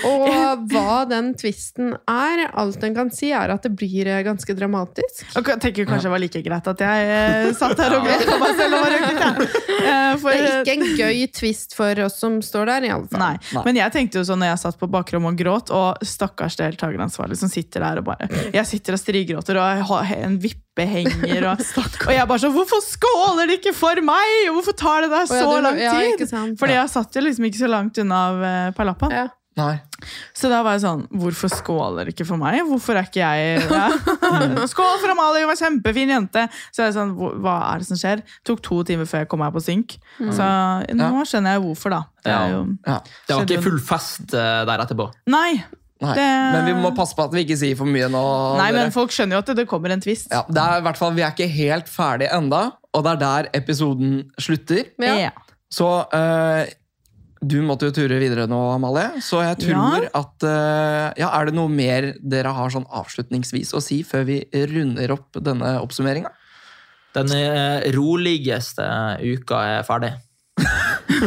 Og hva den tvisten er, alt en kan si, er at det blir eh, ganske dramatisk. Jeg tenker kanskje det var like greit at jeg eh, satt her og gråt på meg selv. og var røket, jeg. Eh, for, Det er ikke en gøy tvist for oss som står der, i alle fall. Nei. Nei. Men jeg tenkte jo sånn når jeg satt på bakrommet og gråt, og stakkars deltakeransvarlig som sitter der og bare Jeg sitter og strigråter, og jeg har en vippehenger, og, og jeg bare sånn Hvorfor skåler de ikke for meg?! Og hvorfor tar det deg så oh, ja, lang ja, tid?! ikke sant. Fordi jeg satt jo liksom ikke så langt unna av eh, Palappa. Ja. Nei. Så da var jeg sånn Hvorfor skåler ikke for meg? Hvorfor er ikke jeg ja. Skål for Amalie, hun var en kjempefin jente! Så jeg er sånn, "Hva- er det som skjer? Tok to timer før jeg kom meg på synk. Så nå skjønner jeg hvorfor, da. Det er jo Ja. Det var ikke full fest eh, der etterpå. Nei! Nei. Det- Men vi må passe på at vi ikke sier for mye nå. Nei, dere. men folk skjønner jo at det, kommer en twist. ja, det er i hvert fall, Vi er ikke helt ferdig enda, og det er der episoden slutter. Ja. Ja. Så uh, du måtte jo ture videre nå, Amalie. Så jeg tror Ja. at uh, Ja, Er det noe mer dere har sånn avslutningsvis å si før vi runder opp denne oppsummeringa? Den eh, roligste uka er ferdig.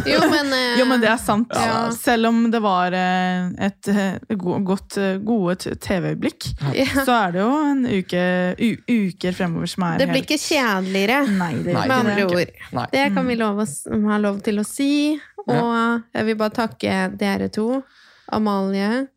Jo, men, eh, Jo, men det er sant. Ja. Selv om det var eh, et eh, godt, gode TV-øyeblikk, ja. så er det jo en uke, u, uker fremover som er Det blir helt- ikke kjedeligere, Nei, det Nei, med andre det. ord. Nei. Det kan vi ha lov til å si. Og jeg vil bare takke dere to, Amalie,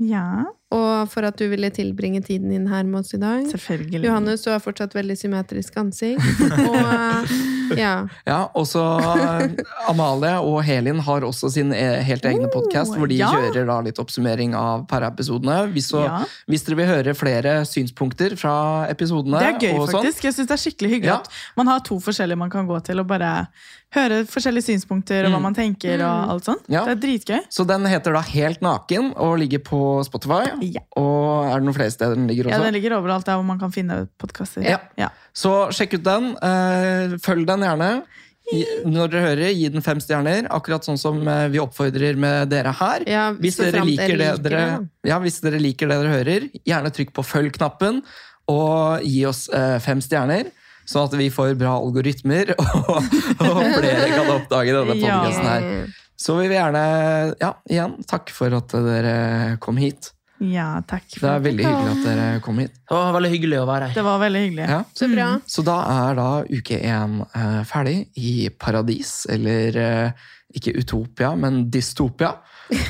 Ja, og for at du ville tilbringe tiden din her med oss i dag. selvfølgelig. Johannes, du har fortsatt veldig symmetrisk ansikt. Og ja. Ja, og så eh, Amalie og Helin har også sin eh, helt egne Oh, podkast, hvor de ja. kjører da litt oppsummering av per episodene. Hvis, så- Ja. hvis dere vil høre flere synspunkter fra episodene Det er gøy, og sånn, faktisk. Jeg synes det er skikkelig hyggelig at man har to forskjellige man kan gå til og bare høre forskjellige synspunkter og hva Mm. man tenker og alt sånt. Ja. Det er dritgøy. Så den heter da Helt naken og ligger på Spotify. Ja. Og er det noen flere steder den ligger også? Ja. Den ligger overalt der hvor man kan finne podkaster. Ja. Ja. Så sjekk ut den. Eh, følg den gjerne. Når dere hører, gi den fem stjerner, akkurat sånn som eh, vi oppfordrer med dere her. Ja, Hvis dere liker det, dere, ja, hvis dere liker det dere hører, gjerne trykk på følg-knappen og gi oss eh, fem stjerner. Sånn at vi får bra algoritmer, og, og flere kan oppdage denne podkasten her. Så vil vi gjerne, ja, igjen, takk for at dere kom hit. Ja, takk. Det er veldig hyggelig at dere kom hit. Det var veldig hyggelig å være her. Det var veldig hyggelig. Ja. Så bra. Så da er da uke én eh, ferdig i paradis, eller eh, ikke utopia, men dystopia.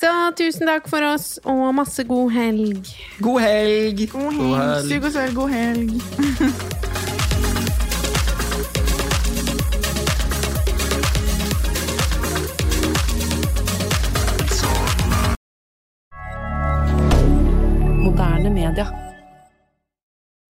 Så tusen takk for oss, og masse god helg. God helg! God God helg. helg. Sug og svelg, god helg. Moderne media.